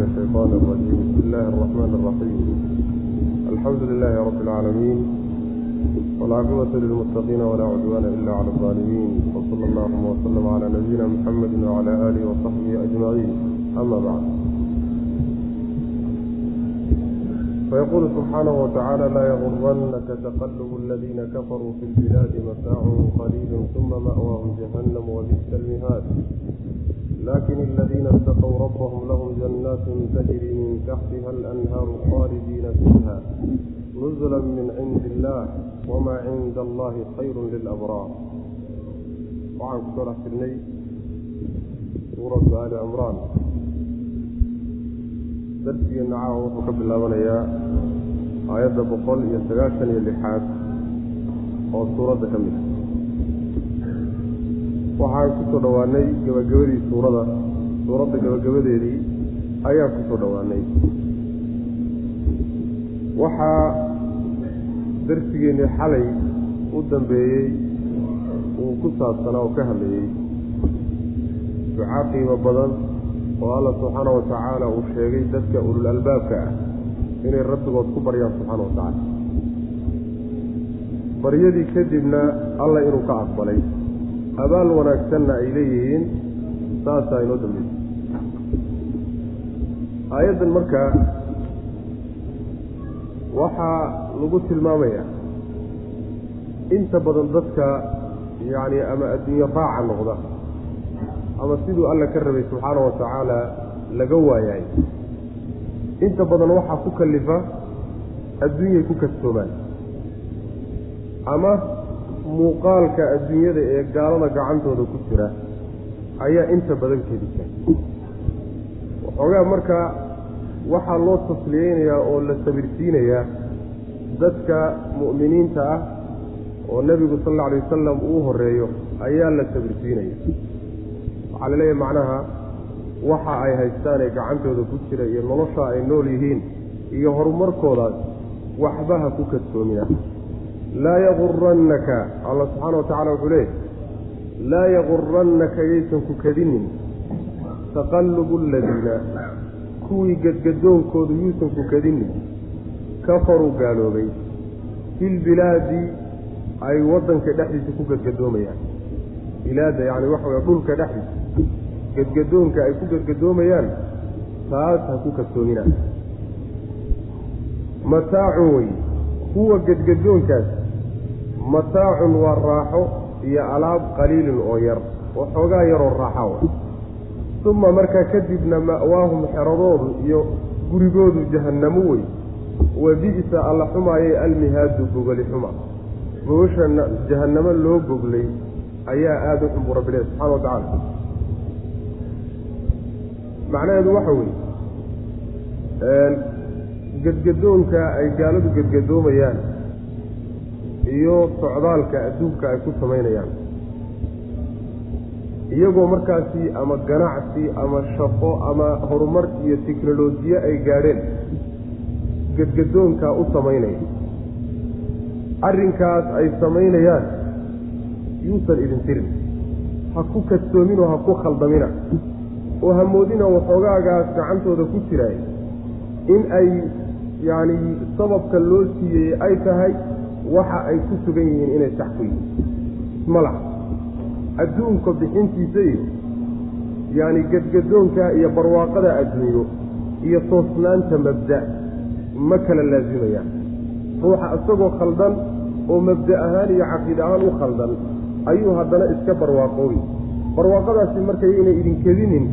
من الشيطان الرجيم بسم الله الرحمن الرحيم الحمد لله رب العالمين والعاقبة للمتقين ولا عدوان إلا على الظالمين وصلى الله وسلم على نبينا محمد وعلى آله وصحبه أجمعين أما بعد فيقول سبحانه وتعالى لا يغرنك تقلب الذين كفروا في البلاد متاع قليل ثم مأواهم جهنم وبئس المهاد لكن الذين اتقوا ربهم لهم جنات تجري من تحتها الأنهار خالدين فيها نزلا من عند الله وما عند الله خير للأبرار وعن سورة الني سورة آل عمران darsigeena caawa wuxuu ka bilaabanayaa aayadda boqol iyo sagaashan iyo lixaad oo suuradda ka mid a waxaan ku soo dhowaanay gabagabadii suurada suuradda gabagabadeedii ayaan ku soo dhowaanay waxaa darsigeennii xalay u dambeeyey uu ku saabsanaa oo ka hadlayey ducaa qiimo badan oo alla subxaana wa tacaala uu sheegay dadka ulul albaabka ah inay rabbigood ku baryaan subxaana wa tacaala baryadii kadibna alla inuu ka aqbalay abaal wanaagsanna ay leeyihiin saasaa inoo dambeysay aayaddan markaa waxaa lagu tilmaamayaa inta badan dadka yacni ama adduunyo raaca noqda ama siduu alla ka rabay subxaana wa tacaala laga waayaay inta badan waxaa ku kalifa adduunyay ku kadsoomaan ama muuqaalka adduunyada ee gaalada gacantooda ku jira ayaa inta badan kedisa waxoogaa marka waxaa loo tasliyeynayaa oo la sabirsiinayaa dadka mu'miniinta ah oo nebigu sal alla alay wasalam uu horeeyo ayaa la sabirsiinaya. Waxaa la leeyahay macnaha waxa ay haystaan ee gacantooda ku jira iyo nolosha ay nool yihiin iyo horumarkoodaas waxba ha ku kadsoomina laa yagurannaka allah subxaana wa tacala wuxuu leeyahy laa yagurannaka yaysan ku kadinin taqallubu aladiina kuwii gadgadoonkoodu yuusan ku kadinin kafaruu gaaloobay filbilaadi ay waddanka dhexdiisa ku gadgadoomayaan. Bilaadda yacni waxa weye dhulka dhexdiisa gadgadoonka ay ku gadgadoomayaan taas ha ku kadsoomina mataacun wey kuwa gadgadoonkaas mataacun waa raaxo iyo alaab qaliilin oo yar oo xoogaa yaroo raaxa wa uma markaa kadibna ma'waahum xeradoodu iyo gurigoodu jahannamo wey wa bi'sa alla xumaayay almihaadu gogoli xuma. Gogosha jahannamo loo goglay ayaa aada u xun buu rabbi lehy subxana wa tacaala macnaheedu waxa weeye gadgadoonka ay gaaladu gadgadoomayaan iyo socdaalka adduunka ay ku samaynayaan. Iyagoo markaasi ama ganacsi ama shaqo ama horumar iyo teknolojiye ay gaadheen gadgadoonkaa u samaynaya. Arrinkaas ay samaynayaan yuusan idin tirin. Ha ku kadsoominoo ha ku khaldamina. Oo hamoodina waxoogaagaas gacantooda ku jiraay in ay yacni sababka loo siiyey ay tahay waxa ay ku sugan yihiin inay sax ku yihiin. Mala adduunka bixintiisa iyo yacni gadgadoonka iyo barwaaqada adduunyo iyo toosnaanta mabda' ma kala laasimayaan ruuxa isagoo khaldan oo mabda ahaan iyo caqiid ahaan u khaldan ayuu haddana iska barwaaqoobi barwaaqadaasi markay inay idin kedinin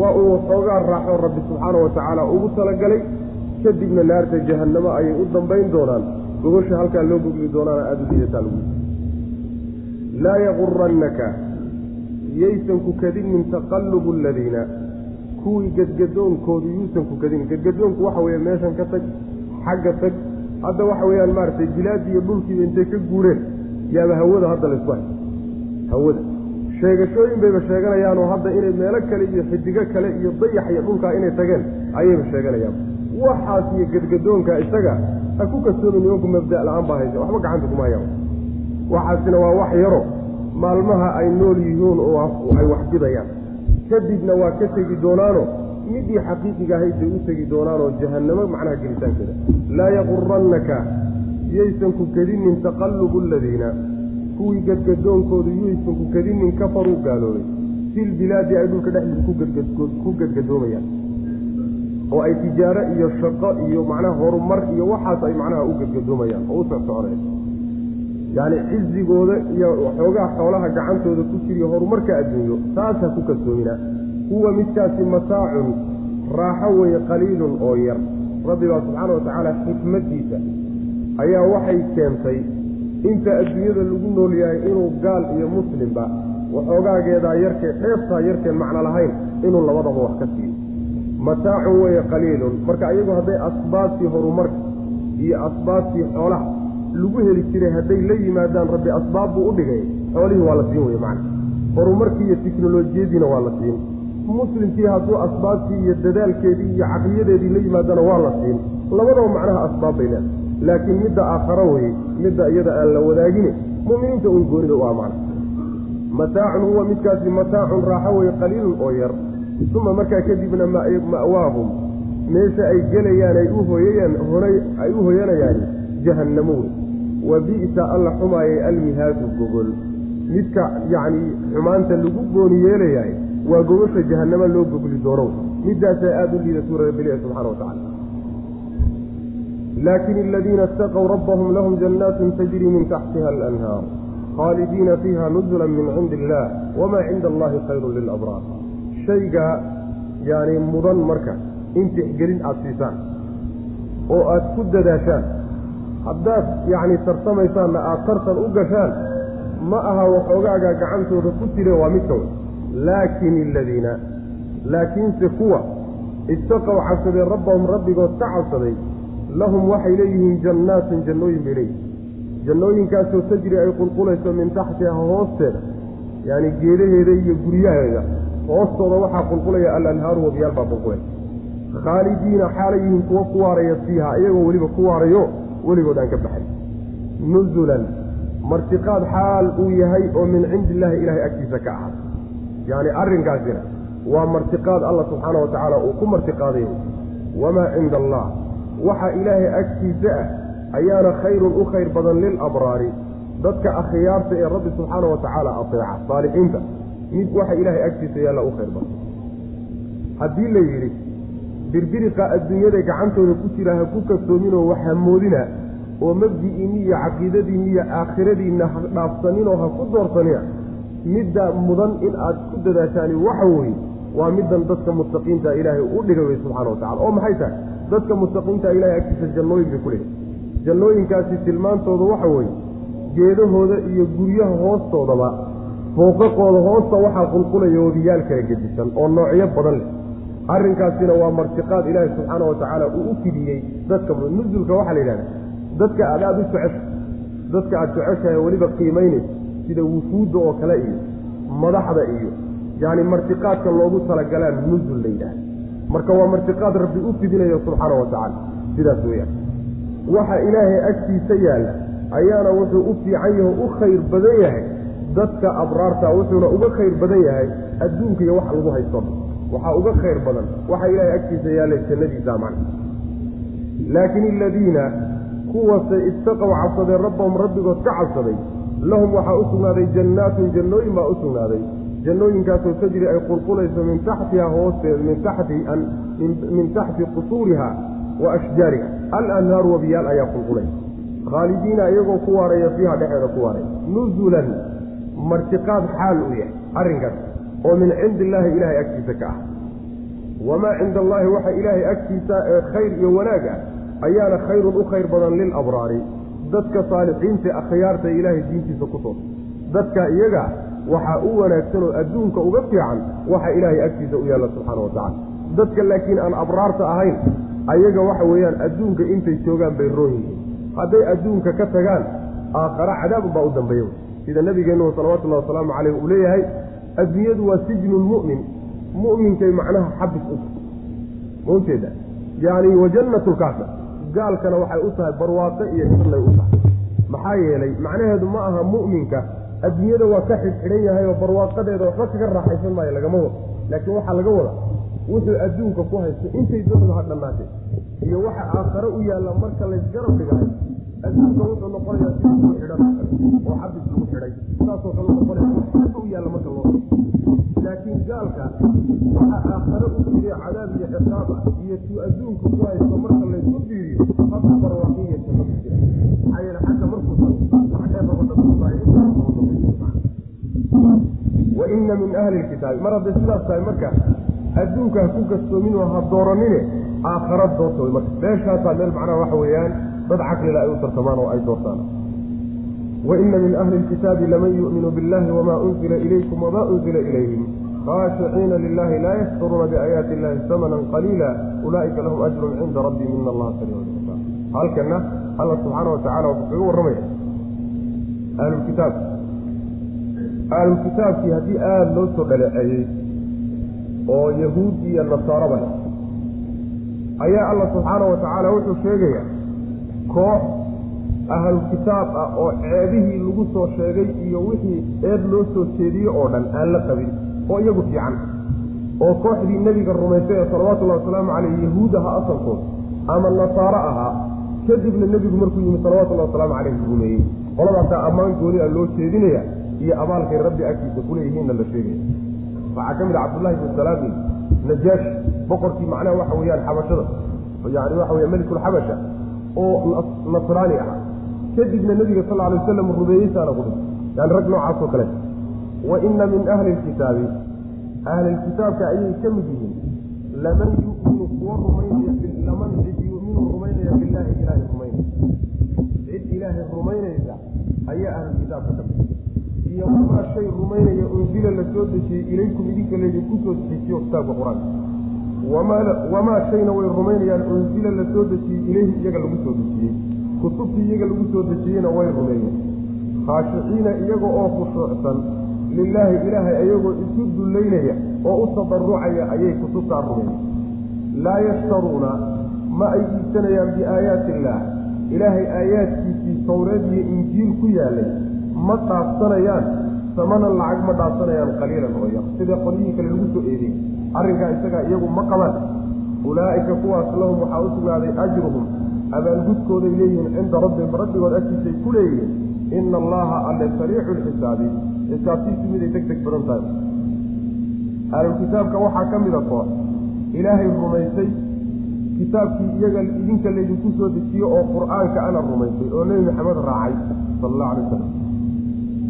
waa uu waxoogaa raaxo rabbi subxaana wa tacaala ugu talagalay kadibna naarta jahannamo ayay u dambayn doonaan gogosha halkaa loo gogli doonaana aada u lagu laa yagurannaka yaysan ku kadinin taqallubu aladiina kuwii gadgadoonkoodu yuusan ku kadinin gadgadoonku waxa weeye meeshan ka tag xagga tag hadda waxa weeyaan maaragtay bilaadii iyo dhulkiiba intay ka guureen yaaba hawada hadda laysku hay hawada. Sheegashooyin bayba sheeganayaan oo hadda inay meelo kale iyo xidigo kale iyo dayax iyo dhulkaa inay tageen ayayba sheeganayaan waxaas iyo gadgadoonka isaga ha ku kasoomi nimanku mabda' la'aan baa haysa waxba gacanta kuma hayaan. Waxaasina waa wax yaro maalmaha ay nool yihiin oo ay waxbidayaan kadibna waa ka tegi doonaano midii xaqiiqiga ahayd bay u tegi doonaanoo jahannamo macnaha gelitaankeeda. Laa yaqurannaka yaysan ku kedinin taqallubu aladiina kuwii gadgadoonkoodu yaysan ku kedinin kafaruu gaaloobay filbilaadi ay dhulka dhexdiisa ku gadgadoomayaan oo ay tijaaro iyo shaqo iyo macnaha horumar iyo waxaas ay macnaha u gadgadoomayaan oo u socsoconeen yacni cizigooda iyo waxoogaa xoolaha gacantooda ku jiriyo horumarka adduunyo taas ha ku kalsoomina huwa midkaasi mataacun raaxo weeye qaliilun oo yar. Rabbi baa subxaana wa tacaala xikmaddiisa ayaa waxay keentay inta adduunyada lagu nool yahay inuu gaal iyo muslimba waxoogaageedaa yarkee dheeftaa yarkeen macno lahayn inuu labadaba wax ka siiyo mataacun weeye qaliilun. Marka iyagu hadday asbaabtii horumarka iyo asbaabtii xoolaha lagu heli jiray hadday la yimaadaan rabbi asbaab buu u dhigay. Xoolihii waa la siin weye macna. Horumarkii iyo tiknolojiyadiina waa la siin. Muslimkii hadduu asbaabtii iyo dadaalkeedii iyo caqliyadeedii la yimaadana waa la siin. Labadaba macnaha asbaab bay leedahay. Laakiin midda aakharo weye midda iyada aan la wadaagine mu'miniinta uun goonida u macna. Mataacun huwa midkaasi mataacun raaxo weye qaliilun oo yar uma markaa kadibna ma'waahum meesha ay gelayaan ay u hooyayaan ay u hoyanayaan jahannamo wey wa bi'sa alla xumaayay almihaadu gogol. Midka yacni xumaanta lagu gooni yeelayahay waa gogosha jahannamo loo gogli doono. Midaasaa aada u liida suura rabbilihi subxana wa tacala laakin aladiina itaqow rabbahum lahum jannaatun tajri min taxtiha alanhaar khaalidiina fiiha nuzula min cindi illah wamaa cinda allahi khayrun lilabraar shayga yaani mudan marka in tixgelin aada siisaan oo aada ku dadaashaan haddaad yacni tartamaysaanna aada tartan u gashaan ma aha waxoogaaga gacantooda ku jire waa midka wey laakin aladiina laakiinse kuwa istaqow cabsadeen rabbahum rabbigood ka cabsaday lahum waxay leeyihiin jannaatun jannooyin bay leeyihiin jannooyinkaasoo tajri ay qulqulayso min taxtiha hoosteeda yacni geedaheeda iyo guryaheeda hoostooda waxaa qulqulaya alanhaaru wabiyaal baa qulqulay khaalidiina xaalay yihiin kuwa ku waaraya fiiha iyagoo weliba ku waarayo weligood aan ka baxay. Nuzulan martiqaad xaal uu yahay oo min cindi illaahi ilaahay agtiisa ka ahaa yacni arrinkaasina waa martiqaad alla subxaana wa tacaala uu ku martiqaadayo wamaa cinda allah waxa ilaahay agtiisa ah ayaana khayrun u khayr badan lilabraari dadka akhyaarta ee rabbi subxaana wa tacaala ateeca saalixiinta mid waxa ilaahay agtiisa yaalla u khayr badan. Haddii la yidhi birbiriqa adduunyada gacantooda ku jira ha ku kasoominoo wax hamoodina oo mabdi'iinni iyo caqiidadiinni iyo aakhiradiinna ha dhaafsaninoo ha ku doorsanina midda mudan in aad ku dadaashaani waxa weeye waa middan dadka muttaqiinta ilaahay u dhigay wey subxana wa tacala oo maxay tahay? Dadka muttaqiinta ilahay agtiisa jannooyin bay ku leehay jannooyinkaasi tilmaantooda waxa weeye geedahooda iyo guryaha hoostoodaba fooqaqooda hoosta waxaa qulqulaya wabiyaal kala gedisan oo noocyo badan leh. Arrinkaasina waa martiqaad ilaahi subxaana wa tacaala uu u fidiyey dadka nusulka waxaa la yidhahda dadka aad aada u jecesha dadka aada jeceshahay weliba qiimaynaysa sida wufuudda oo kale iyo madaxda iyo yacni martiqaadka loogu talagalaan nusul la yidhahda marka waa martiqaad rabbi u fidinayo subxaana wa tacaala sidaas weeyaan. Waxa ilaahay agtiisa yaalla ayaana wuxuu u fiican yaho u khayr badan yahay dadka abraarta wuxuuna uga khayr badan yahay adduunka iyo wax lagu haysto. Waxaa uga khayr badan. Waxa ilaahay agtiisa yaallay jannadiisa macna laakiin aladiina kuwase istaqow cabsadeen rabbahum rabbigood ka cabsaday lahum waxaa u sugnaaday jannaatun jannooyin baa u sugnaaday. Jannooyinkaasoo tajri ay qulqulayso min taxtiha hoosteeda min taxti min taxti qusuuriha wa ashjaariha. Alanhaaru wabiyaal ayaa qulqulay khaalidiina iyagoo ku waaraya fiiha dhexeeda ku waaraya nuzulan martiqaad xaal uu yahay arrinkaas oo min cindi illaahi ilaahay agtiisa ka ah. Wamaa cinda allaahi waxa ilaahay agtiisa ee khayr iyo wanaag ah ayaana khayrun u khayr badan lilabraari dadka saalixiinta akhyaarta ilaahay diintiisa ku toos dadka iyaga waxaa u wanaagsan oo adduunka uga fiican waxa ilaahay agtiisa u yaalla subxaana wa tacala dadka laakiin aan abraarta ahayn ayaga waxa weeyaan adduunka intay joogaan bay roon yihiin. Hadday adduunka ka tagaan aakhara cadaab baa u dambeeya sida nabigeennu salawatullahi wasalaamu caleyh uu leeyahay adduunyadu waa sijnu lmu'min mu'minkay macnaha xabis u maunteeda yacni wa jannatulkaafir gaalkana waxay u tahay barwaaqo iyo jannay u tahay. Maxaa yeelay macnaheedu ma aha mu'minka. Adduunyada waa ka xidhxidhan yahay oo barwaaqadeeda waxba kaga raaxaysan maayo lagama wado laakiin waxaa laga wada. Wuxuu adduunka ku haysto intay doonba ha dhannaatee iyo waxa aakhare u yaalla marka laysgarab dhigahay adduunka wuxuu noqonayaa si lagu xidhan oo xabis lagu xidhay saasoo kale noqonaya u yaalla marka loo laakiin gaalka waxa aakhare u jiray cadaab iyo ciqaab ah iyo tuu adduunka ku haysto marka laysu fiiriyo habka barwaaqiya maxaa yeele xagga markuu wa ina min ahli lkitaabi mar hadday sidaas tahay marka adduunka ha ku gastoomin oo ha dooranine aakhara doorta way marka meeshaasaa meel macnaha waxa weeyaan dad caqlila ay u tartamaan oo ay doortaan. Waina min ahli lkitaabi laman yu'minu billahi wama unzila ilaykum wama unzila ilayhim. Khaashiciina lilahi laa yashkuruuna biaayaati illahi samanan qaliila ulaa'ika lahum ajrun cinda rabbihim ina allaha lxisaab halkana alla subxaana wa tacala wuxuu kaga warramaya ahlulkitaab ahlulkitaabkii haddii aada loo soo dhaleeceeyey oo yahuud iyo nasaaraba leh ayaa alla subxaana wa tacaala wuxuu sheegaya koox ahlulkitaab ah oo ceebihii lagu soo sheegay iyo wixii eed loo soo jeediye oo dhan aan la qabin oo iyagu fiican oo kooxdii nebiga rumaysay ee salawatullahi wasalaamu caleyh yahuud aha asalkood ama nasaaro ahaa kadibna nebigu markuu yimi salawatullahi wasalaamu caleyh rumeeyey. Qoladaasaa ammaan gooni a loo jeedinaya iyo abaalkay rabbi agtiisa kuleeyihiinna la sheegaya. Waxaa ka mid a cabdullahi bn salaami najaash boqorkii macnaha waxa weeyaan xabashada yani waxa weya melikulxabasha oo nasraani ah kadibna nebiga sal alay wasalam rumeeyeysaana ku dhintay yani rag noocaas oo kale. Wa ina min ahli lkitaabi ahlilkitaabka ayay ka mid yihiin. Laman yuminu kuwa rumaynaya laman cid yuminu rumaynaya billahi ilaahay rumaynaya cid ilaahay rumaynaysa ayaa ahlulkitaabka ka mid iyo wamaa shay rumaynaya unzila la soo dejiyey ilaykum idinka laydinku soo dejiyo kitaabka qur'aanka wamaa shayna way rumaynayaan unzila la soo dejiyey ilayhi iyaga lagu soo dejiyey kutubtii iyaga lagu soo dejiyeyna way rumeeyeen khaashiciina iyaga oo khushuucsan lilaahi ilaahay ayagoo isu dullaynaya oo u tadarucaya ayay kutubtaa rumeeyeen laa yashtaruuna ma ay iibsanayaan biaayaati illaah ilaahay aayaadkiisii towreed iyo injiil ku yaalay ma dhaafsanayaan samanan lacag ma dhaafsanayaan qaliilan oo yar sida qolyihii kale lagu soo eedey arrinkaa isagaa iyagu ma qabaan ulaa'ika kuwaas lahum waxaa u sugnaaday ajruhum abaalgudkooday leeyihiin cinda rabbihim rabbigood agtiisay ku leeyihiin ina allaha alle sariicu lxisaabi xisaabtiisu miday deg deg badan tahay. Ahlulkitaabka waxaa ka mida koox. Ilaahay rumaysay. Kitaabkii iyaga idinka laydinku soo dejiye oo qur'aanka ana rumaysay oo nebi maxamed raacay sala allahu alay wasalam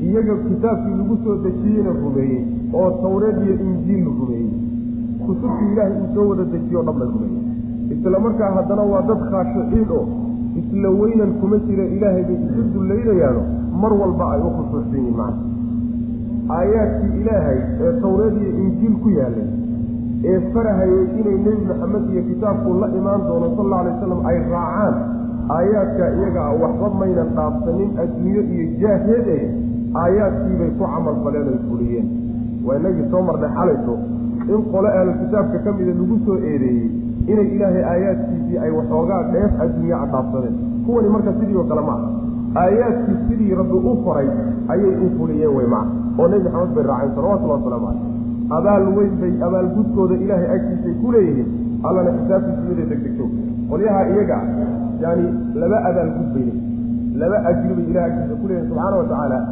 iyaga kitaabkii lagu soo dejiyeyna rumeeyey oo tawreed iyo injiil rumeeyey kutubtii ilaahay uu soo wada dejiye o dhan bay rumeeyey isla markaa haddana waa dad khaashiciin oo isla weynan kuma jira ilaahay bay isu dullaynayaano mar walba ay u khusuucsan yihiin macna. Aayaadkii ilaahay ee tawreed iyo injiil ku yaalay ee farahayay inay nebi maxamed iyo kitaabku la imaan doono sal alla alay wasalam ay raacaan aayaadka iyaga ah waxba maynan dhaafsanin adduunyo iyo jaaheede aayaadkiibay ku camal faleen ay fuliyeen waa inagii soo marnay xalayso in qole ahlu kitaabka ka mida lagu soo eedeeyey inay ilaahay aayaadkiisii ay waxoogaa dheef adduunya a dhaafsadeen. Kuwani marka sidii oo kale ma aha. Aayaadkii sidii rabbi u faray ayay u fuliyeen wey maca oo nebi maxamed bay raaceen salawatullahi wasalaamu caleyh abaal weyn bay abaalgudkooda ilaahay agtiisay ku leeyihiin allana xisaabtiisu miday degdegto. Qolyaha iyaga yani laba abaalgud bay leeyihiin laba ajri bay ilahay agtiisa ku leeyihiin subxaana wa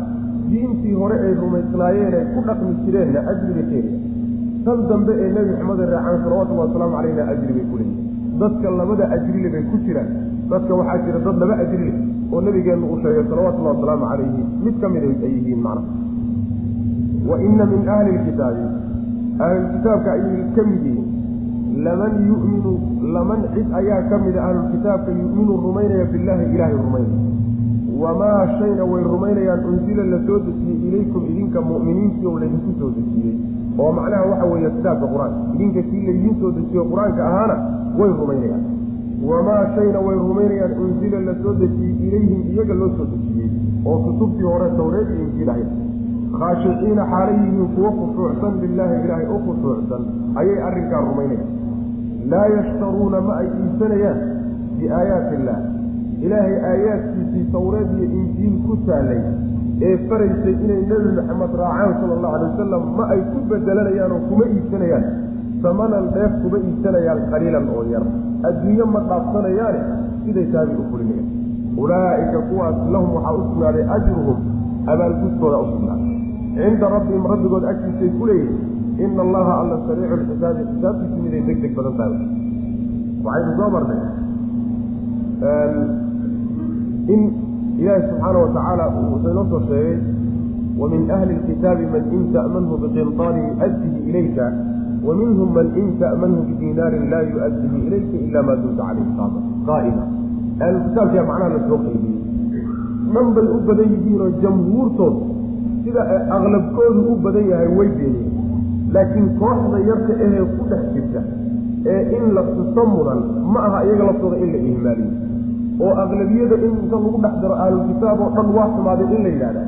diintii hore ay rumaysnaayeen ay ku dhaqmi jireenna ajri bay keenaya tan dambe ee nebi maxamed raacaan salawatullahi wasalaamu caleyhna ajri bay ku leeyihiin dadka labada ajrile bay ku jiraan. Dadka waxaa jira dad laba ajrile oo nabigeennu uu sheegay salawatullahi wasalaamu calayhi mid ka mid ay yihiin macna. Wa ina min ahli lkitaabi ahlulkitaabka ayay ka mid yihiin. Laman yuminu laman cid ayaa ka mida ahlulkitaabka yuminu rumaynaya billaahi ilaahay rumaynaya wamaa shayna way rumaynayaan unzila la soo dejiyey ilaykum idinka mu'miniintii oo laydinku soo dejiyey oo macnaha waxa weeye kitaabka qur'aanka. Idinka kii laydiin soo dejiyo qur'aanka ahaana way rumaynayaan. Wamaa shayna way rumaynayaan unzila la soo dejiyey ilayhim iyaga loo soo dejiyey oo kutubtii hore tawreed iyo injiil ahayd. Khaashiciina xaalay yihiin kuwo khushuucsan lilaahi ilaahay u khushuucsan ayay arrinkaa rumaynayaan. Laa yashtaruuna ma ay iibsanayaan biaayaati illaah ilaahay aayaadkiisii tawreed iyo injiil ku taalay ee faraysay inay nebi maxamed raacaan sala allahu alay wasalam ma ay ku bedelanayaan oo kuma iibsanayaan? Samanan dheef kuma iibsanayaan qaliilan oo yar. Adduunyo ma dhaafsanayaane? Siday taabay u fulinayaan. Ulaa'ika kuwaas lahum waxaa u sugnaaday ajruhum abaalgudkooda u sugnaaday. Cinda rabbihim rabbigood agtiisay ku leeyihiin ina allaha alla sariicu lxisaabi xisaabtiisu miday deg badan tahay. Waxaynu soo marnay ilaahi subxaana wa tacaala wuxuu inoo soo sheegay wa min ahli lkitaabi man in ta'manhu biqinطaarin yu'addihi ilayka wa minhum man in ta'manhu bidinaarin laa yu'addihi ilayka ila maa dumta calayhi qaa'ima ahlulkitaabkiyaa macnaha la soo qeybiyey. Dhan bay u badan yihiinoo jamhuurtood sida aqlabkoodu u badan yahay way beeniyeen laakiin kooxda yarka ahee ku dhex jirta ee in la xuso mudan ma aha iyaga laftooda in la ihmaaliyo oo aqlabiyada in inta lagu dhex daro ahlulkitaab oo dhan waa xumaaday in la yidhahda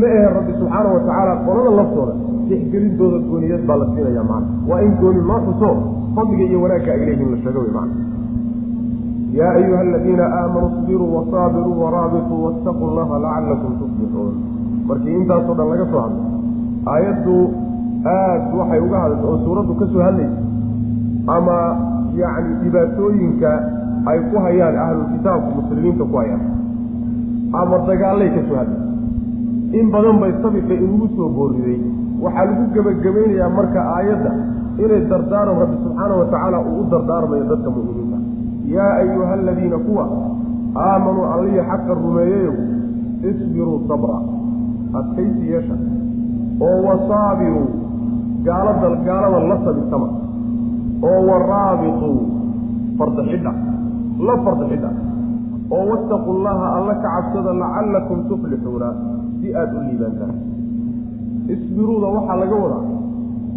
ma ahe rabbi subxaana wa tacaala qolada laftooda tixgelintooda gooniyad baa la siinaya macana waa in gooni loo xuso fadliga iyo wanaagga ay leeyihiin la sheego wey macana yaa ayuha aladiina aamanuu isbiruu wasaabiruu waraabituu waataquu llaha lacalakum tuflixuun. Markii intaasoo dhan laga soo hadlay aayaddu aad waxay uga hadasha oo suuraddu ka soo hadlaysa ama yacni dhibaatooyinka ay ku hayaan ahlulkitaabku muslimiinta ku hayaan. Ama dagaallay ka soo hadlaysa in badan bay sabirka inugu soo booriday. Waxaa lagu gebagabaynayaa marka aayadda inay dardaaran rabbi subxaana wa tacaala uu u dardaarmayo dadka mu'miniinta. Yaa ayuha aladiina kuwa aamanuu allihii xaqa rumeeyeyow isbiruu sabra adkaysi yeesha oo wasaabiruu gaalada gaalada la sabitama oo waraabituu fardaxidha la fardaxidha oo wattaquu llaha alla ka cabsada lacallakum tuflixuuna si aada u liibaantaan isbiruuda waxaa laga wadaa.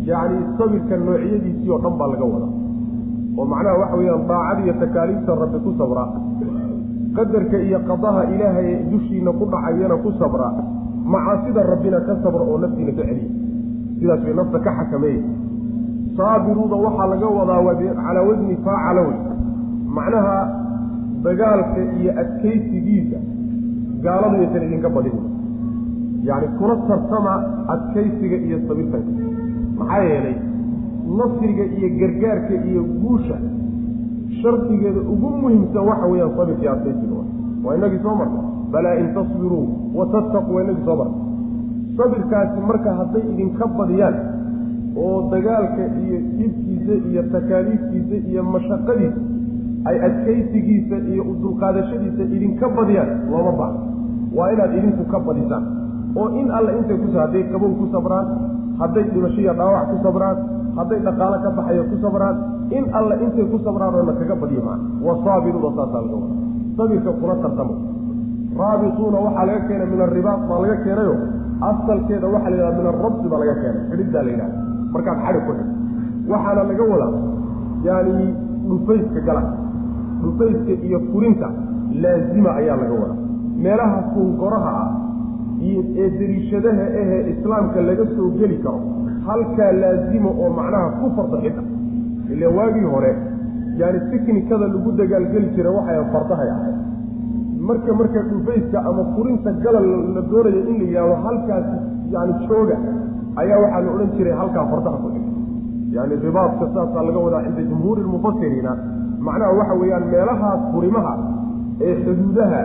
Yacni sabirka noocyadiisii oo dhan baa laga wadaa. Oo macnaha waxa weeyaan daacada iyo takaaliifta rabbi ku sabra. Qadarka iyo qadaha ilaahay dushiina ku dhacayana ku sabra. Macaasida rabbina ka sabra oo naftiina ka celiya. Sidaas way nafta ka xakameeya saabiruuda waxaa laga wadaa calaa wasni faacala wey macnaha dagaalka iyo adkaysigiisa gaaladu yaysan idinka badin yacni kula tartama adkaysiga iyo sabirtanka. Maxaa yeelay nasriga iyo gargaarka iyo guusha shardigeeda ugu muhiimsan waxa weeyaan sabirkii adkaysiga waa inagii soo marnay balaa in tasbiruu wa tattaquu waa inagii soo marnay sabirkaasi marka hadday idinka badiyaan oo dagaalka iyo dhibkiisa iyo takaaliiftiisa iyo mashaqadiisa ay adkaysigiisa iyo udulqaadashadiisa idinka badiyaan looma baahno waa inaad idinku ka badisaan oo in alla intay kus hadday qabow ku sabraan hadday dhimashiya dhaawac ku sabraan hadday dhaqaalo ka baxayo ku sabraan in alla intay ku sabraan oo na kaga badiyo maa wasaabiruuna saasaa laga wada sabirka kula tartamo. Raabituuna waxaa laga keenay min aribaat baa laga keenayo. Asalkeeda waxaa la yidhahda min arabsi baa laga keenay. Xidhiddaa la yidhahda markaad xadhi ku xidh waxaana laga wadaa yaani dhufayska gala dhufayska iyo furinta laazima ayaa laga wadaa. Meelaha kunkoraha ah ee dariishadaha ahee islaamka laga soo geli karo halkaa laazima oo macnaha ku fardaxidha ila waagii hore yaani tiknikada lagu dagaalgeli jira waxay fardahay ahayd. Marka marka dhufayska ama furinta galal la doonayo in la yidhahdo halkaas yani jooga ayaa waxaa odhan jiray halkaa fardaha ku xig yani ribaadka saasaa laga wadaa cinda jumhuuri lmufasiriina macnaha waxa weeyaan meelahaas furimaha ee xuduudaha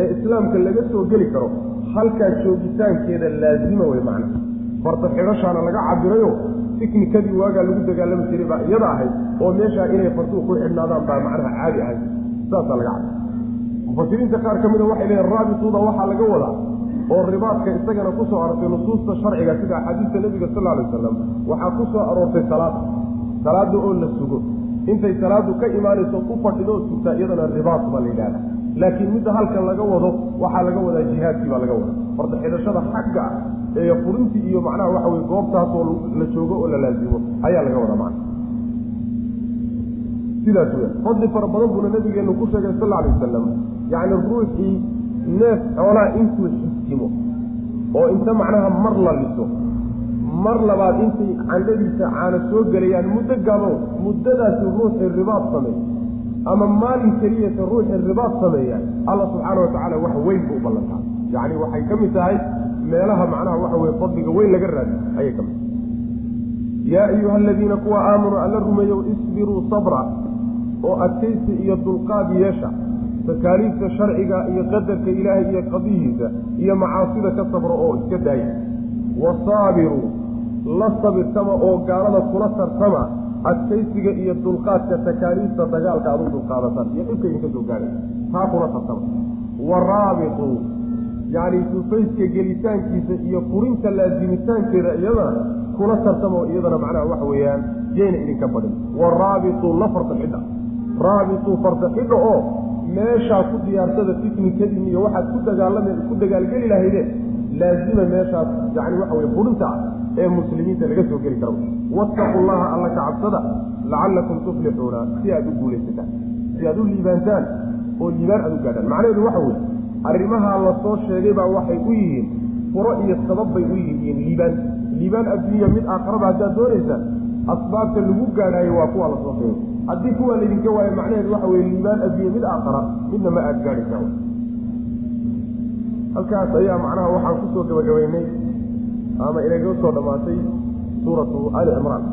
ee islaamka laga soo geli karo halkaa joogitaankeeda laazima wey macna. Farda xidhashaana laga cabirayo tiknikadii waagaa lagu dagaalami jiray baa iyada ahayd oo meeshaa inay farduhu ku xidhnaadaan baa macnaha caadi ahayd. Saasaa laga cabira mufasiriinta qaar ka mida waxay leeyiin raabituuda waxaa laga wadaa oo ribaadka isagana ku soo aroortay nusuusta sharciga sida axaadiista nebiga sal alay wasalam waxaa ku soo aroortay salaada salaada oo la sugo intay salaadu ka imaanayso u fadhido oo sugtaa iyadana ribaad baa la yidhahda laakiin midda halkan laga wado waxaa laga wadaa jihaadkii baa laga wada farda xidhashada xagga ah ee furintii iyo macnaha waxa weye goobtaasoo la joogo oo la laazimo ayaa laga wada macna. Sidaas weya fadli fara badan buuna nabigeenu ku sheegay sal alay wasalam yacni ruuxii neef xoolaa intuu xisimo oo inta macnaha mar la liso mar labaad intay candhadiisa caana soo gelayaan muddo gaaban muddadaasi ruuxii ribaad sameey ama maalin keliyata ruuxii ribaad sameeya alla subxaana watacaala wax weyn buu u ballantaa. Yacni waxay ka mid tahay meelaha macnaha waxa weye fadliga weyn laga raadi ayay ka mid tahay. Yaa ayuha aladiina kuwa aamanuu alla rumeeyow isbiruu sabra oo adkaysi iyo dulqaad yeesha. Takaaliifta sharciga iyo qadarka ilaahay iyo qadihiisa iyo macaasida ka sabra oo iska daaya. Wasaabiruu la sabirtama oo gaalada kula tartama adkaysiga iyo dulqaadka takaaliifta dagaalka aad u dulqaadataan iyo dhibka idinka soo gaadhay taa kula tartama. Waraabituu yacni sufayska gelitaankiisa iyo furinta laasimitaankeeda iyadana kula tartamo iyadana macnaha waxa weeyaan yayna idinka badin. Waraabituu la farta xidha. Raabituu farta xidha oo meeshaa ku diyaarsada tiknikadiin iyo waxaad ku dagaalame ku dagaalgeli lahaydeen laazima meeshaas yani waxa weye furinta ah ee muslimiinta laga soo geli karo. Wattaqu llaha alla ka cabsada lacallakum tuflixuuna si aad u guulaysataan si aad u liibaantaan oo liibaan aad u gaadhaan. Macnaheedu waxa weye arrimahaa la soo sheegay baa waxay u yihiin furo iyo sabab bay u yihiin liibaan. Liibaan adduunya mid aakharaba haddaad doonaysaan asbaabta lagu gaadhaayo waa kuwa la soo sheegay. Haddii kuwa laydinka waayo macnaheedu waxa weye liibaan adduunya mid aakhara midna ma aad gaadhaysaa halkaas ayaa macnaha waxaan ku soo gabagabaynay ama inaga soo dhammaatay suuratu ali cimraan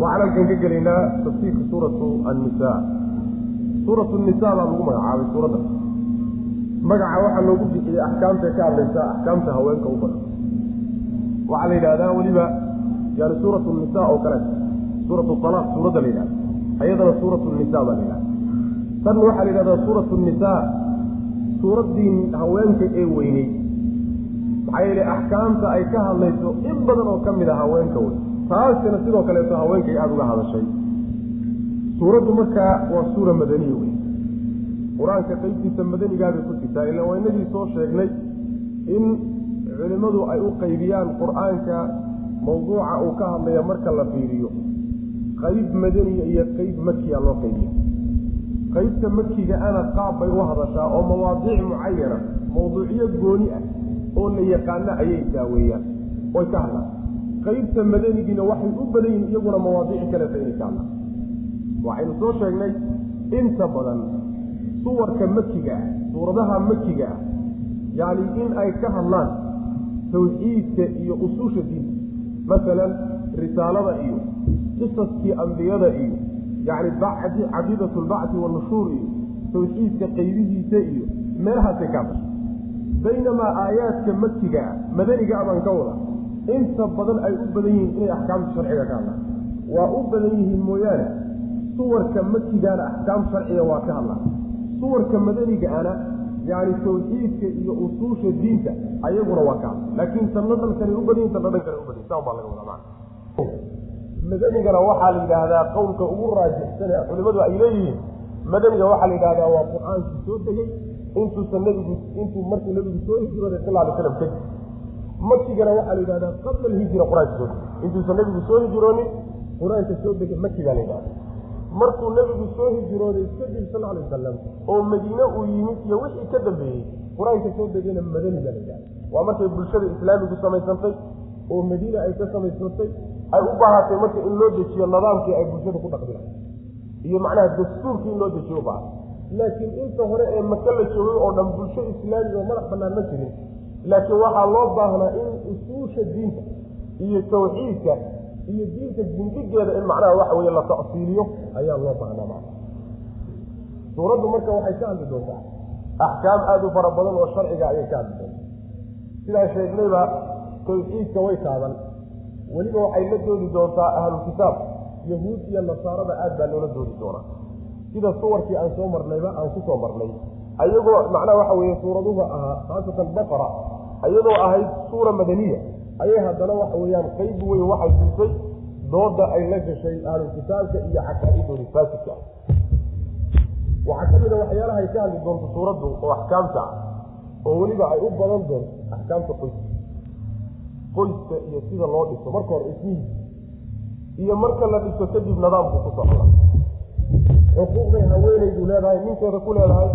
waxaan halkan ka gelaynaa tafsiirka suuratu annisa suuratu nisa baa lagu magacaabay suuradda. Magaca waxaa loogu bixiyey axkaamta ka hadlaysa axkaamta haweenka u badan. Waxaa la yidhahdaa weliba yani suuratu nisa oo kale suuratu alaaq suuradda la yidhahda ayadana suuratu nisa baa la yidhahda tan waxaa la yidhahdaa suuratu nisa suuraddii haweenka ee weyney maxaa yeele axkaamta ay ka hadlayso in badan oo ka mid a haweenka wey taasina sidoo kaleeto haweenkay aada uga hadashay. Suuraddu markaa waa suura madaniya wey qur'aanka qaybtiisa madanigaabay ku jirtaa ila waa inagii soo sheegnay in culimmadu ay u qaybiyaan qur'aanka mawduuca uu ka hadlaya marka la fiiriyo. Qayb madaniya iyo qayb makiya loo qaybiya qaybta makiga ana qaab bay u hadashaa oo mawaadiic mucayana mawduucyo gooni ah oo la yaqaano ayay daaweeyaan. Oy ka hadlaan. Qaybta madanigiina waxay u badan yihiin iyaguna mawaadiici kaleeta inay ka hadlaan. Waxaynu soo sheegnay inta badan suwarka makiga ah suuradaha makiga ah yacni in ay ka hadlaan tawxiidka iyo usuusha diinta masalan risaalada iyo qisaskii ambiyada iyo yacni bacdi caqiidatu lbacdi wanushuur iyo tawxiidka qaybihiisa iyo meelahaasay ka hadasha baynamaa aayaadka makiga ah madaniga abaan ka wada inta badan ay u badan yihiin inay axkaamta sharciga ka hadlaan waa u badan yihiin mooyaane suwarka makigaana axkaam sharciga waa ka hadlaan suwarka madanigaana yani tawxiidka iyo usuusha diinta ayaguna waa ka hadla laakiin tanna dhankanay u badan yihiin tanna dhankana u badan saa baa laga wadaa madanigana waxaa la yidhaahdaa qowlka ugu raajixsane culimadu ay leeyihiin madaniga waxaa la yidhahdaa waa qur'aankii soo degey intuusan nabigu intuu markuu nabigu soo hijrooday sal alay slam kadib makigana waxaa la yidhahdaa qabla alhijra qur'aanka soo degey intuusan nabigu soo hijroonin qur'aanka soo degay makigaa la yidhahda markuu nabigu soo hijrooday kadib sal alay wasalam oo madiine uu yimid iyo wixii ka dambeeyey qur'aanka soo degayna madaniga la yidhahda waa markay bulshada islaamigu samaysantay oo madiina ay ka samaysantay ay u baahatay marka in loo dejiyo nidaamkii ay bulshada ku dhaqmi lahay iyo macnaha dastuurkii in loo dejiyo u baahatay laakiin inta hore ee maka la joogay oo dhan bulsho islaamiga oo madax banaan ma jirin laakiin waxaa loo baahnaa in usuusha diinta iyo tawxiidka iyo diinta gindigeeda in macnaha waxa weye la tacsiiliyo ayaa loo baahnaa suuraddu marka waxay ka hadli doontaa axkaam aada u fara badan oo sharciga ayay ka hadli doontaa. Sidaan sheegnayba tawxiidka way taaban. Weliba waxay la doodi doontaa ahlulkitaab yahuud iyo nasaarada aad baa loola doodi doonaa sida suwarkii aan soo marnayba aan ku soo marnay. Ayagoo macnaha waxa weeye suuraduhu ahaa khaasatan baqara ayadoo ahayd suura madaniya ayay haddana waxa weeyaan qayb weyn waxay siisay dooda ay la gashay ahlulkitaabka iyo caqaa'idoodi faasidka ah waxaa ka mid a waxyaalaha ay ka hadli doonto suuraddu oo axkaamta ah oo weliba ay u badan doonto axkaamta qoyska. Qoyska iyo sida loo dhiso marka hore ismihiisa iyo marka la dhiso kadib nidaamku ku socda xuquuqday haweenaydu leedahay ninkeeda ku leedahay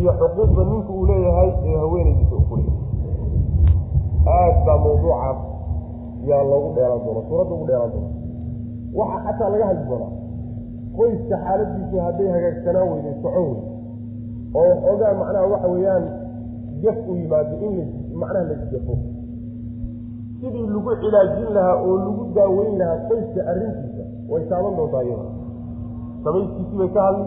iyo xuquuqda ninku uu leeyahay ee haweenaydiisa uu ku leeyahay. Aad baa mawduucaas yaa loogu dheeran doona suuradda ugu dheeran doona waxaa xataa laga hadli doonaa qoyska xaaladiisu hadday hagaagsanaan weyday socon wey oo waxoogaa macnaha waxa weeyaan jaf u yimaado in la macnaha la jafo sidii lagu cilaajin lahaa oo lagu daaweyn lahaa qoyska arrintiisa way taaban doontaa iyada samayskiisii bay ka hadli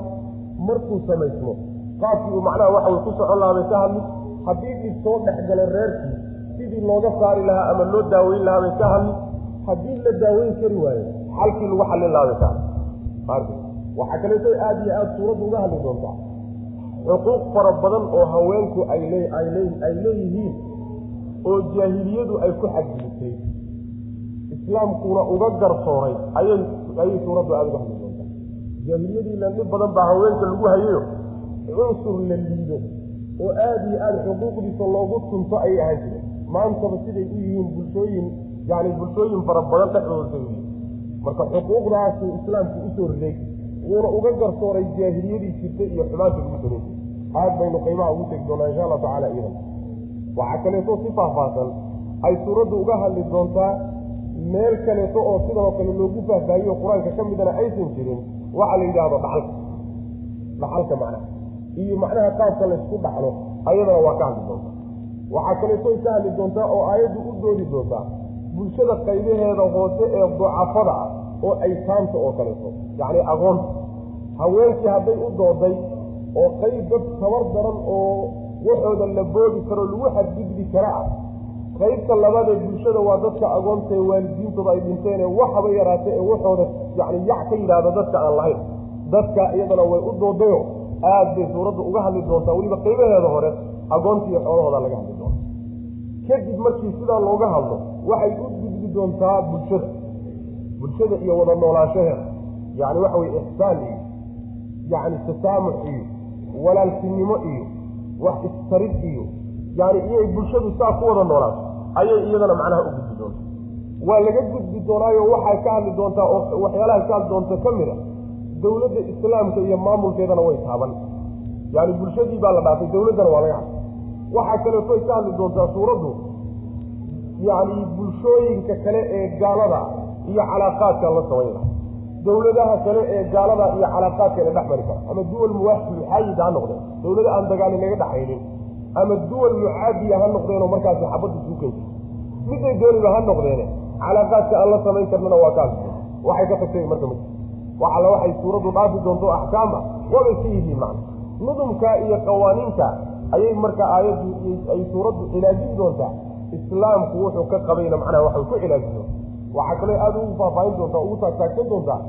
markuu samaysmo qaabkii uu macnaha waxa way ku socon lahaa bay ka hadli haddii dhib soo dhex galo reerkii sidii looga saari lahaa ama loo daaweyn lahaa bay ka hadli haddii la daaweyn kari waayo xalkii lagu xallin lahaa bay ka hadli. Waxaa kaleeto aada iyo aada suuraddu uga hadli doontaa xuquuq fara badan oo haweenku ay ay leeyihiin oo jaahiliyadu ay ku xadgudubtay islaamkuna uga garsooray ayay suuraddu aada uga hadli jaahiliyadiina dhib badan baa haweenka lagu hayayo cunsur la liido oo aada iyo aada xuquuqdiisa loogu tunto ayay ahaan jireen maantaba siday u yihiin bulshooyin yani bulshooyin fara badan dhexdooda marka xuquuqdaasuu islaamku u soo riday wuuna uga garsooray jaahiliyadii jirtay iyo xumaanta samayn jiray aad baynu qaybaha ugu tegi doonaa insha allahu tacala idan waxaa kaleeto si faahfaahsan ay suuraddu uga hadli doontaa meel kaleeto oo sidoo kale loogu faahfaahiyo qur'aanka ka midana aysan jirin waxaa la yidhaahdo dhaxalka. Dhaxalka macnaha iyo macnaha qaabka laysku dhaxlo ayadana waa ka hadli doontaa. Waxaa kaleetoy ka hadli doontaa oo aayaddu u doodi doontaa bulshada qaybaheeda hoose ee ducafada ah oo aytaamta oo kaleeto yacni aqoonta haweenkii hadday u dooday oo qayb dad tabar daran oo waxooda la boodi karo lagu xadgudbi kara ah qaybta labaadee bulshada waa dadka agoontae waalidiintooda ay dhinteene waxaba yaraatay ee waxooda yani yac ka yidhaahda dadka aan lahayn. Dadka iyadana way u doodayo aad bay suuraddu uga hadli doontaa weliba qaybaheeda hore agoonta iyo xoolahooda laga hadli doonta kadib markii sidaa looga hadlo waxay u gudbi doontaa bulshada bulshada iyo wada noolaanshaheeda yani waxa weye ixsaan iyo yani tasaamux iyo walaaltinimo iyo wax istarid iyo yani iyay bulshadu saa ku wada noolaato ayay iyadana macnaha u gudbi doonta waa laga gudbi doonaayo waxay ka hadli doontaa oo waxyaalaha ka hadli doonta ka mid a dowladda islaamka iyo maamulkeedana way taaban. Yani bulshadii baa la dhaafay dowladdana waa laga hadlay. Waxaa kaleetoy ka hadli doontaa suuraddu yani bulshooyinka kale ee gaalada iyo calaaqaadka la samayn laha dowladaha kale ee gaalada iyo calaaqaadka la dhex mari kara ama duwal muwaxid muxaayida ha noqdeen. Dowlada aan dagaali naga dhexaynin ama duwal mucaadiya ha noqdeenoo markaasi xabadda suukaysa miday dooniba ha noqdeene calaaqaadka aan la samayn karnana waa kaas. Waxay ka tagtay marka m waxalla waxay suuraddu dhaafi doonto axkaama waabay ka yihiin macna. Nudumka iyo qawaaniinta ayay marka aayaddu ay suuraddu cilaajin doontaa. Islaamku wuxuu ka qabayna macnaha waxay ku cilaajin doonta waxaa kaloo aada ugu faahfaahin doontaa ugu taagtaagsan doontaa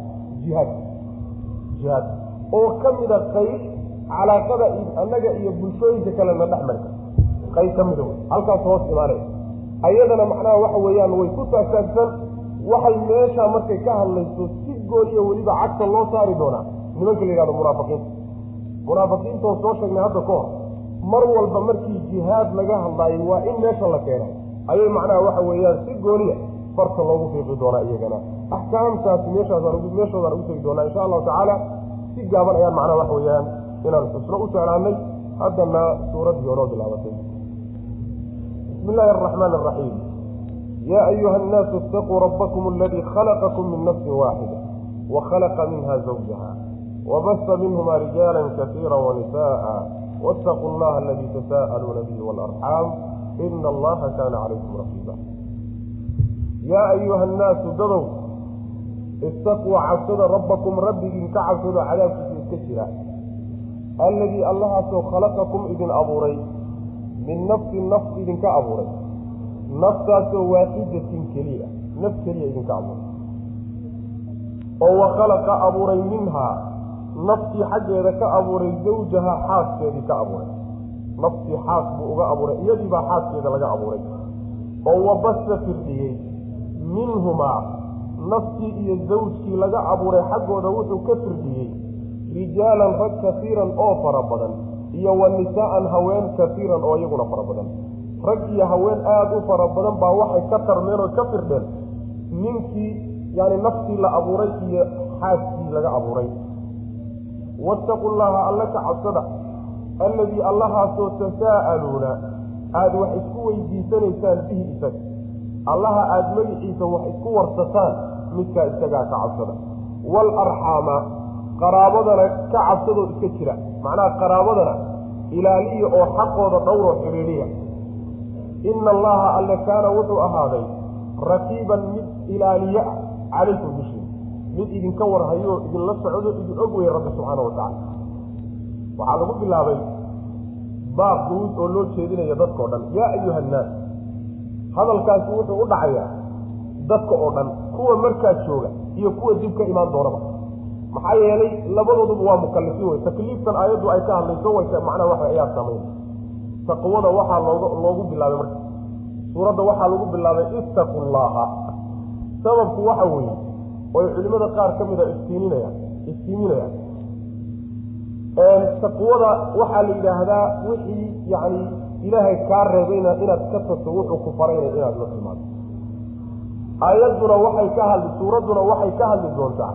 jihaad. Jihaad. Oo ka mida qayb calaaqada annaga iyo bulshooyinka kalena dhex marka. Qayb ka mida wey. Halkaas hoos imaanaya ayadana macnaha waxa weeyaan way ku taagtaagsan waxay meesha markay ka hadlayso si gooniya weliba cagta loo saari doonaa. Nimanka la yihahdo munaafiqiinta munaafiqiintoo soo sheegnay hadda ka hor mar walba markii jihaad laga hadlaayo waa in meesha la keenay. Ayay macnaha waxa weeyaan si gooniya farta loogu fiiqi doonaa iyagana. Axkaamtaasi meeshaasmeeshoodaan ugu tegi doonaa insha allahu tacaala si gaaban ayaan macnaha waxa weeyaan inaan xusno u jeclaanay haddana suuraddii horoo bilaabatay. Bismi illaahi araxmaan araxiim yaa ayuha annaasu itaquu rabbakum aladii khalaqakum min nafsin waaxida wa khalaqa minha zawjaha wabasa minhuma rijaala kasiira wanisa'a waataquu allaha aladii tasaa'aluuna bihi waalarxaam ina allaha kaana calaykum raqiiba. Yaa ayuha annaasu dadow istaquu cabsada rabbakum rabbigiin ka cabsado cadaabkiisa iska jira alladii allahaasoo khalaqakum idin abuuray. Min nafsin naf idinka abuuray. Naftaasoo waaxidatin keliya. Naf keliya idinka abuuray. Oo wa khalaqa abuuray minhaa naftii xaggeeda ka abuuray zawjaha xaaskeedii ka abuuray. Naftii xaas buu uga abuuray. Iyadii baa xaaskeeda laga abuuray. Oo wabasa firdhiyey minhumaa. Naftii iyo zawjkii laga abuuray xaggooda wuxuu ka firdhiyey rijaalan rag kasiiran oo fara badan iyo wa nisaa'an haween kasiiran oo iyaguna fara badan. Rag iyo haween aada u fara badan baa waxay ka tarmeen oo ka firdheen ninkii yani naftii la abuuray iyo xaaskii laga abuuray. Waataqu llaha alla ka cabsada alladii allahaasoo tasaa'aluuna aada wax isku weydiisanaysaan bihi isaga. Allaha aada magiciisa wax isku warsataan midkaa isagaa ka cabsada. Waalarxaama qaraabadana ka cabsadoo iska jira. Macnaha qaraabadana ilaaliya oo xaqooda dhowroo xidhiidhiya. Ina allaha alle kaana wuxuu ahaaday raqiiban mid ilaaliye ah calaykum dushiina mid idinka warhayo idinla socdo idin og weye rabbi subxaana wa tacaala. Waxaa lagu bilaabay baab guud oo loo jeedinaya dadkao dhan. Yaa ayuha annaas hadalkaasi wuxuu u dhacayaa dadka oo dhan kuwa markaa jooga iyo kuwa dib ka imaan doonaba maxaa yeelay labadooduba waa mukalifiin wey takliiftan aayaddu ay ka hadlayso way macnaha waxa ayaa samayn taqwada waxaa looga loogu bilaabay marka. Suuradda waxaa lagu bilaabay ittaqu llaha sababku waxa weeye oy culimada qaar ka mida iftiininayaan iftiiminayaan taqwada waxaa la yidhaahdaa wixii yacni ilaahay kaa reebayna inaad ka tagto wuxuu ku faraynay inaad la timaado. Aayadduna waxay ka hadli suuradduna waxay ka hadli doontaa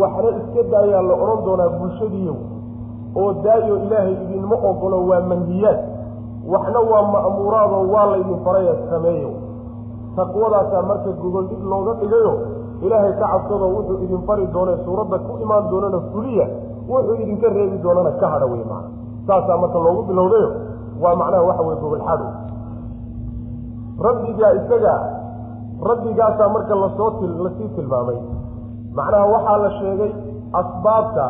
waxna iska daayaa la odhan doonaa bulshadiiyow oo daayo ilaahay idinma ogolo waa manhiyaad waxna waa ma'muuraadoo waa laydin faraya sameeyo taqwadaasaa marka gogol dhig looga dhigayo ilaahay ka cabsado wuxuu idin fari doone suuradda ku imaan doonana fuliya wuxuu idinka reebi doonana ka hadha wey macna. Saasaa marka loogu bilowdayo waa macnaha waxa weye gogolxado rabbigaa isaga rabbigaasaa marka la soo til la sii tilmaamay macnaha waxaa la sheegay asbaabta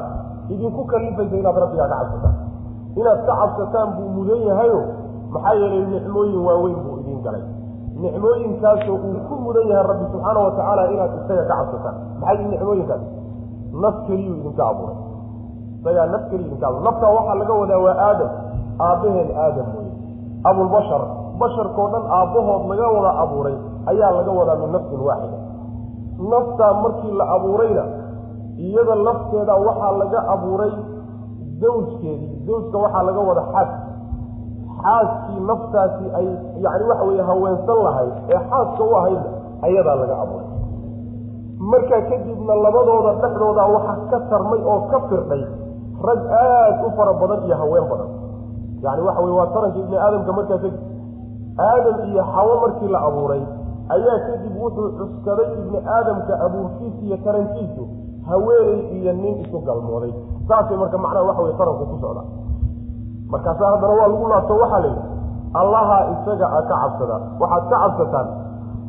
idinku kalifaysa inaad rabbigaa ka cabsataan inaad ka cabsataan buu mudan yahayo maxaa yeelay nicmooyin waaweyn buu idin galay. Nicmooyinkaasoo uu ku mudan yahay rabbi subxaana wa tacaala inaad isaga ka cabsataan. Maxay nicmooyinkaas? Naf keliyuu idinka abuuray. Isagaa naf keliyu idinka abuuray. Naftaa waxaa laga wadaa waa aadam. Aabbaheen aadam weye abulbashar basharkao dhan aabbahood laga wada abuuray ayaa laga wadaa min nafsin waaxida naftaa markii la abuurayna iyada lafteeda waxaa laga abuuray zawjkeedii zawjka waxaa laga wada xaas. Xaaskii naftaasi ay yacni waxa weeye haweensan lahayd ee xaaska u ahaydna ayadaa laga abuuray. Markaa kadibna labadooda dhexdooda waxa ka tarmay oo ka firdhay rag aad u fara badan iyo haween badan. Yacni waxa weye waa taranka ibni aadamka markaa kadib aadam iyo xawo markii la abuuray ayaa kadib wuxuu cuskaday ibni aadamka abuurkiisa iyo tarankiisu haweeney iyo nin isu galmooday. Saasay marka macnaha waxa weye taranku ku socda. Markaasaa haddana waa lagu laabto waxaa la yidhi allaha isaga a ka cabsada waxaad ka cabsataan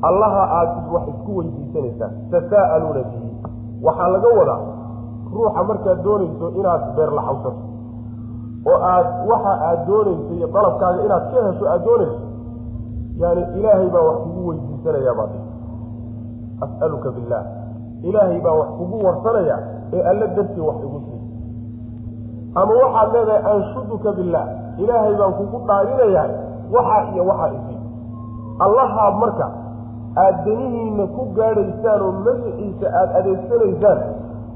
allaha aad wax isku weydiisanaysaan tasaa'aluuna bihi. Waxaa laga wadaa ruuxa markaad doonayso inaad beerlaxawsato oo aad waxa aad doonayso iyo dalabkaaga inaad ka hesho aad doonayso yani ilaahay baa wax kugu weydiisanayaa baad as'aluka billaah ilaahay baa wax kugu warsanaya ee alla dartii wax igu sii. Ama waxaad leedahay anshuduka billaah ilaahay baan kugu dhaarinayaa waxaa iyo waxaa isii allahaa marka aad danihiinna ku gaadhaysaan oo magaciisa aada adeegsanaysaan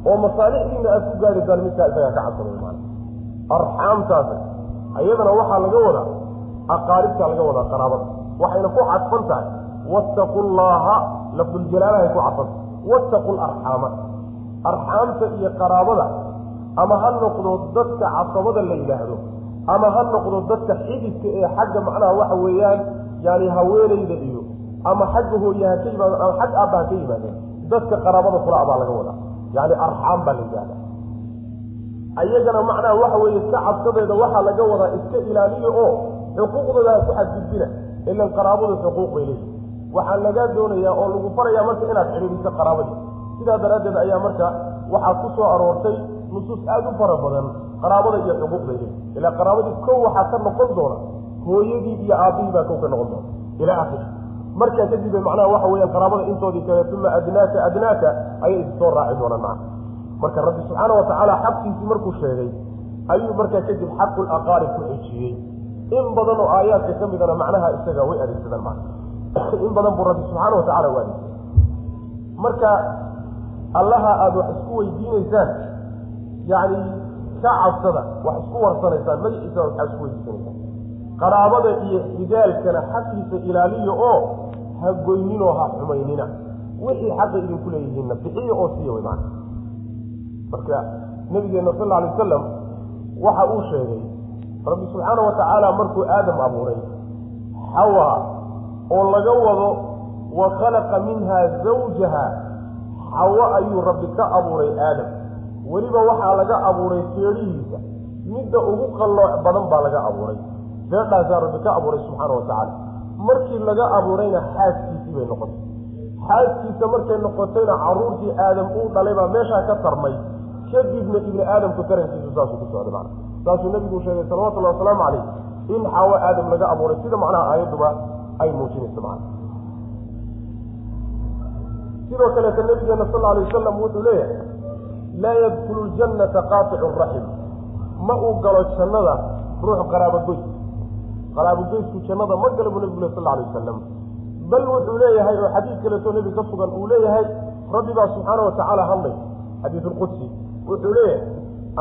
oo masaalixdiina aad ku gaadhaysaan midkaa isagaa ka cabsada maana arxaamtaas ayadana waxaa laga wadaa aqaaribtaa laga wadaa qaraabada waxayna ku cadfan tahay. Wattaqu llaaha lafduljalaalahay ku cadfanta wattaqu larxaama arxaamta iyo qaraabada. Ama ha noqdo dadka casabada la yidhaahdo. Ama ha noqdo dadka xididka ee xagga macnaha waxa weeyaan yani haweenayda iyo ama xagga hooyaha ka yimaadeen ama xag aabba ha ka yimaadeen dadka qaraabada kula baa laga wadaa. Yani arxaam baa la yidhahda ayagana macnaha waxa weeye ka cabsadeeda waxaa laga wadaa iska ilaaliyo oo xuquuqdooda ha ku xadgudbina ilan qaraabadu xuquuq bay leeyihi waxaa lagaa doonayaa oo lagu farayaa marka inaad xidhiidhiso qaraabadii. Sidaa daraaddeed ayaa marka waxaa ku soo aroortay nusuus aada u fara badan qaraabada iyo xuquuqday leeyihi ilaa qaraabadii kow waxaa ka noqon doona hooyadii iyo aabbihii baa kow ka noqon doona. Ilaa akhiri markaa kadib macnaha waxa weeyaan qaraabada intoodii kale uma adnaaka adnaaka ayay issoo raaci doonaan macna marka rabbi subxaana wa tacaala xaqkiisii markuu sheegay ayuu markaa kadib xaqul aqaarib ku xejiyey in badan oo aayaadka ka midana macnaha isaga way adeegsadaan macna in badan buu rabbi subxaana wa tacala u adeegsaday marka allaha aada wax isku weydiinaysaan yacni ka cabsada wax isku warsanaysaan magaciisa waxaa isku weydiisanaysaan qaraabada iyo xigaalkana xaqiisa ilaaliya oo ha goyninoo ha xumaynina. Wixii xaqa idinku leeyihiinna bixiya oo siiya way macna marka nabigeena sal alay wasalam waxa uu sheegay rabbi subxaana wa tacaala markuu aadam abuuray xawa oo laga wado wa khalaqa minha zawjaha. Xawo ayuu rabbi ka abuuray aadam. Weliba waxaa laga abuuray feedhihiisa midda ugu qallooc badan baa laga abuuray. Feedhaasaa rabbi ka abuuray subxaana wa tacaala markii laga abuurayna xaaskiisii bay noqotay. Xaaskiisa markay noqotayna caruurtii aadam uu dhalay baa meeshaa ka tarmay. Kadibna ibni aadamku tarankiisu saasuu ku socday macna saasuu nabigu sheegay salawatullahi wasalaamu calayh in xaawo aadam laga abuuray sida macnaha aayadduba ay muujinayso macna sidoo kaleeta nabigeena sal alay wasalam wuxuu leeyahay laa yadkulu ljannata qaaticu raxim ma uu galo jannada ruux qaraabogoys qaraabogoysku jannada ma gala buu nabigu le sal alay wasalam bal wuxuu leeyahay oo xadiid kaleetoo nebi ka sugan uu leeyahay rabbi baa subxaana watacaala hadlay xadiid ulqudsi wuxuu leeyahay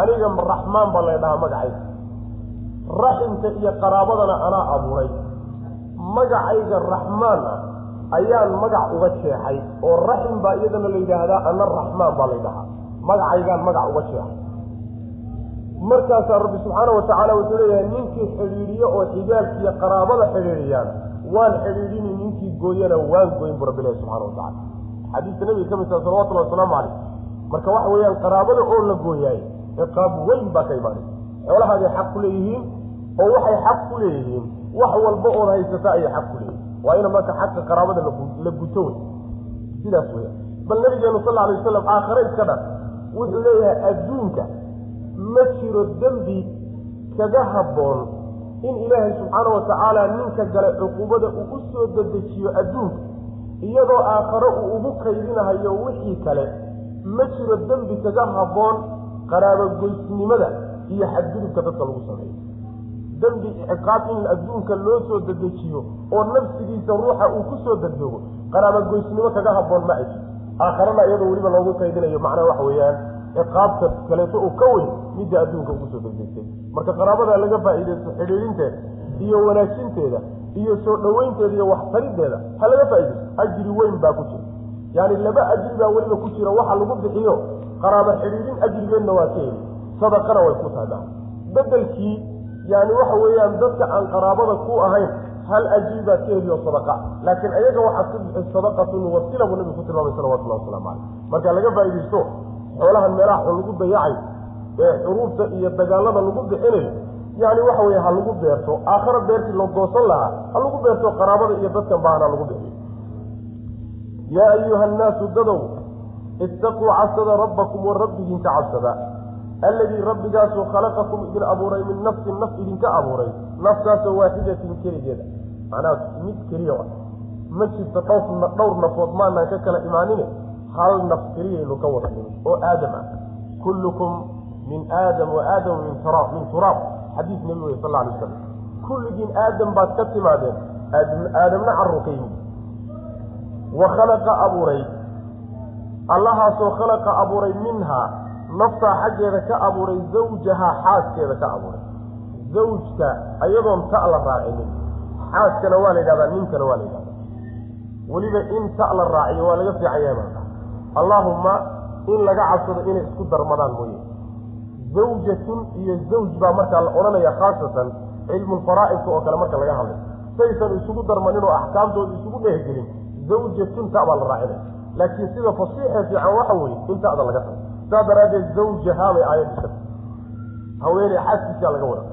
aniga raxmaan baa lay dhahaa magacayga raximka iyo qaraabadana anaa abuuray. Magacayga raxmaan ah ayaan magac uga jeexay oo raxim baa iyadana la yidhaahdaa ana raxmaan baa la ydhahaa magacaygaan magac uga jeexay. Markaasaa rabbi subxaana watacaala wuxuu leeyahay ninkii xidhiidhiyo oo xigaalkiiyo qaraabada xidhiidhiyaan waan xidhiidhini ninkii gooyana waan goyn bu rabbi ilahi subxana watacala xadiiska nabiga ka midta salawatullahi wasalaamu calayh marka waxa weeyaan qaraabada oo la gooyaay ciqaab weyn baa ka imaanay xoolahaagay xaq ku leeyihiin oo waxay xaq ku leeyihiin wax walba ood haysata ayay xaq ku leeyihiin. Waa ina marka xaqa qaraabada la guto wey sidaas weya bal nabigeenu sal alay wasalam aakhare iska dhan wuxuu leeyahay adduunka ma jiro dembi kaga habboon in ilaahay subxaana watacaala ninka gale cuquubada uu u soo dedejiyo adduunka iyadoo aakhare uu ugu kaydinahayo wixii kale ma jiro dembi kaga habboon qaraabogoysnimada iyo xadgudubka dadka lagu sameeyo. Dembi ciqaab in adduunka loo soo dedejiyo oo nafsigiisa ruuxa uu ku soo qaraabogoysnimo kaga habboon ma ajir aakharana iyadoo weliba loogu kaydinayo macnaha waxa weeyaan ciqaabta kaleeto uu ka weyn midda adduunka ugu soo marka qaraabada laga faa'iidaysto xidhiidhinteeda iyo wanaajinteeda iyo soo dhoweynteeda iyo waxtarideeda ha laga faaidaysto ajri weyn baa ku jira. Yaani laba ajri baa weliba ku jira waxa lagu bixiyo qaraabo xidhiidhin ajrigeedna waa ka heli. Sadaqana way ku tahay bedelkii yani waxa weeyaan dadka aan qaraabada ku ahayn hal ajri baad ka heliyo sadaqa. Laakiin ayaga waxaad ku bixi sadaqatun wasila buu nabigu ku tilmaamay salawatullahi wasalaamu caleyh marka laga faaidaysto xoolahan meelaha xun lagu dayacay ee xuruufta iyo dagaalada lagu bixinayo yani waxa weye ha lagu beerto. Aakhara beertii la goosan lahaa ha lagu beerto qaraabada iyo dadkan baahan ha lagu bixiyo yaa ayuha annaasu dadow istaquu cabsada rabbakum wa rabbigiinka cabsada alladii rabbigaasoo khalaqakum idin abuuray min nafsin naf idinka abuuray naftaasoo waaxidatin keligeeda macnaha mid keliya ma jirto dhowr nafood maanaan ka kala imaanine hal naf keliyaynu ka wada nimin oo aadam ah kullukum min aadam wa aadamu min turaab min turaab xadiis nabi wey sal alay wasalam kulligiin aadam baad ka timaadeen aadamna carru ka yimid wa khalaqa abuuray allahaasoo khalaqa abuuray minhaa naftaa xaggeeda ka abuuray zawjahaa xaaskeeda ka abuuray. Zawjka ayadoon ta la raacinin. Xaaskana waa la yidhahdaa ninkana waa la yidhahdaa. Weliba in ta la raaciyo waa laga fiican marka. Allaahumma in laga cabsado inay isku darmadaan mooye. Zawjatun iyo zawj baa markaa la odhanaya khaasatan cilmulfaraa'idka oo kale marka laga hadlay. Saysan isugu darmanin oo axkaamtooda isugu dheehgelin zawjatun ta baa la raacinaya laakiin sida fasiixe fiican waxa weeye in ta'da laga tago saa daraaddeed zawjahaa bay aayaddu ka haweeney xaaskiisaa laga wada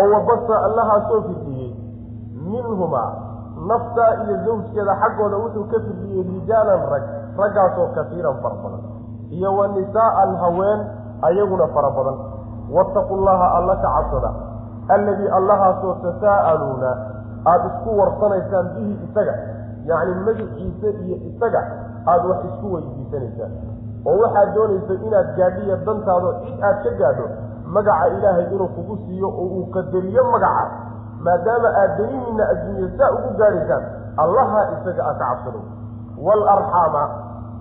oo wabasa allahaa soo firdhiyey minhumaa naftaa iyo zawjkeeda xaggooda wuxuu ka firdhiyey rijaalan rag raggaasoo kasiiran fara badan. Iyo wa nisaa'an haween ayaguna fara badan. Wattaqu llaha alla ka cabsada. Alladii allahaasoo tasaa'aluuna aada isku warsanaysaan bihi isaga yacni magiciisa iyo isaga aada wax isku weydiisanaysaan oo waxaad doonaysa inaad gaadhiya dantaado cid aad ka gaadho magaca ilaahay inuu kugu siiyo oo uu qadariyo magaca. Maadaama aad danihiinna adduunya saa ugu gaadhaysaan allaha isaga aad ka cabsado. Waalarxaama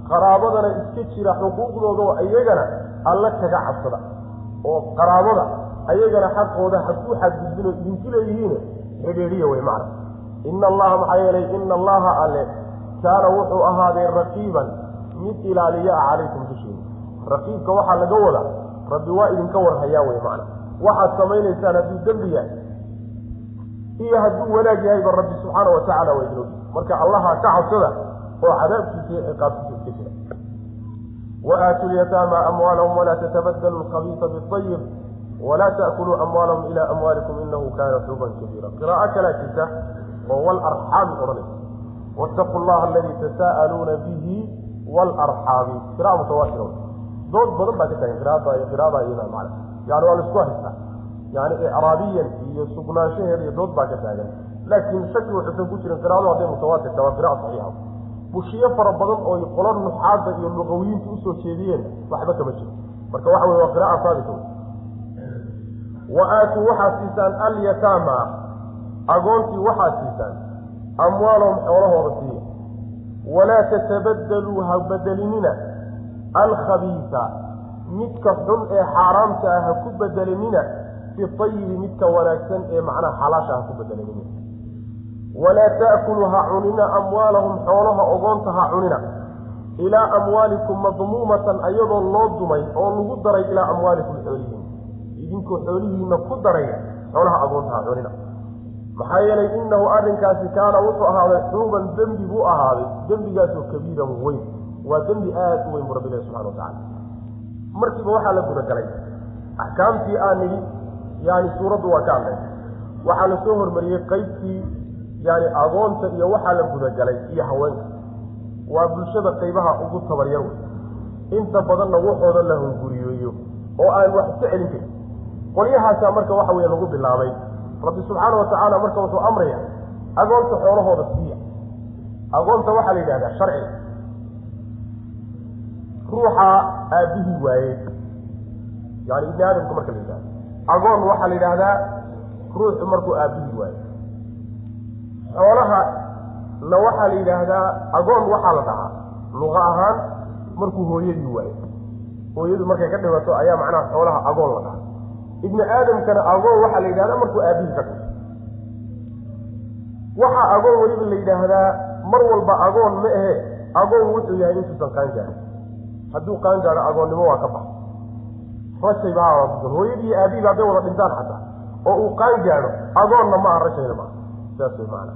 qaraabadana iska jira xuquuqdooda oo iyagana alla kaga cabsada. Oo qaraabada ayagana xaqooda hakuu xadgudbinoo idinku leeyihiin xidhiidhiya wey macna. Ina allaha maxaa yeelay ina allaha alle kaana wuxuu ahaaday raqiiban mid ilaaliyo ah calaykum dushiina raqiibka waxaa laga wadaa rabbi waa idinka warhayaa wey macna. Waxaad samaynaysaan hadduu dembi yahay. Iyo hadduu wanaag yahayba rabbi subxaana wa tacala waa idin ogi marka allaha ka cabsada oo cadaabkiisa iyo ciqaabkiisa iska jira waaatu lyataama amwaalahum walaa tatabadalu lkhabiisa biayib walaa taakuluu amwaalahum ilaa amwaalikum inahu kaana xuban kabiira. Qiraa'o kalaa jirta oo walarxaami odhanaysa waataquu llaha aladii tasaa'aluuna bihi waalarxaami qira'a mutawaatira dood badan baa ka taagan qiraada qiraada iyada macna yani waa la isku haystaa yani icraabiyan iyo sugnaanshaheeda iyo dood baa ka taagan laakiin shaki wuxuusan ku jirin qiraado hadday mutawaatirta waa qira'a saxiixa bushiyo fara badan oo qolo nuxaada iyo luqawiyiinta u soo jeediyeen waxba kama jiro marka waxa wey waa qira'a saabita wa aatuu waxaad siisaan alyataama agoontii waxaad siisaan amwaalahum xoolahooda siiya walaa tatabadaluu ha bedelinina. Alkhabiisa midka xun ee xaaraamta ah ha ku bedelinina. Biayibi midka wanaagsan ee macnaha xalaasha ha ku bedelinina. Walaa ta'kuluu ha cunina. Amwaalahum xoolaha ogoonta ha cunina. Ilaa amwaalikum madmuumatan ayadoo loo dumay oo lagu daray ilaa amwaalikum xoolihiin. Idinkoo xoolihiina ku daraya xoolaha agoonta ha cunina maxaa yeelay innahu arrinkaasi kaana wuxuu ahaaday xuuban dembi buu ahaaday dembigaasoo kabiiran weyn. Waa dembi aada u weyn buu rabbi ilahi subxana watacala markiiba waxaa la gudagalay. Axkaamtii aan nidhi yani suuraddu waa ka hadlay. Waxaa la soo hormariyey qeybtii yani agoonta iyo waxaa la gudagalay iyo haweenka. Waa bulshada qaybaha ugu tabaryar wey inta badanna waxooda la hunguriyeeyo oo aan wax iska celin karin. Qolyahaasaa marka waxa weye lagu bilaabay rabbi subxaana wa tacaala marka wuxuu amraya agoonta xoolahooda siiya. Agoonta waxaa la yidhahdaa sharciga ruuxa aabihii waaye. Yani ibni aadamka marka la yidhahdo agoon waxaa la yidhaahdaa ruuxu markuu aabihii waaye. Xoolaha na waxaa la yidhaahdaa agoon waxaa la dhahaa. Luqa ahaan markuu hooyadii waayo hooyadu markay ka dhimato ayaa macnaha xoolaha agoon la dhahaa ibni aadamkana agoon waxaa la yidhahdaa markuu aabihii ka dhimo waxaa agoon weliba la yidhaahdaa mar walba agoon ma ahe agoon wuxuu yahay intuusan qaan gaarin hadduu qaan gaadho agoonnimo waa ka baxa rajayba ha hooyadii aabihiiba hadday wada dhintaan xataa. Oo uu qaan gaadho agoonna ma aha rajayna maaha saas way maana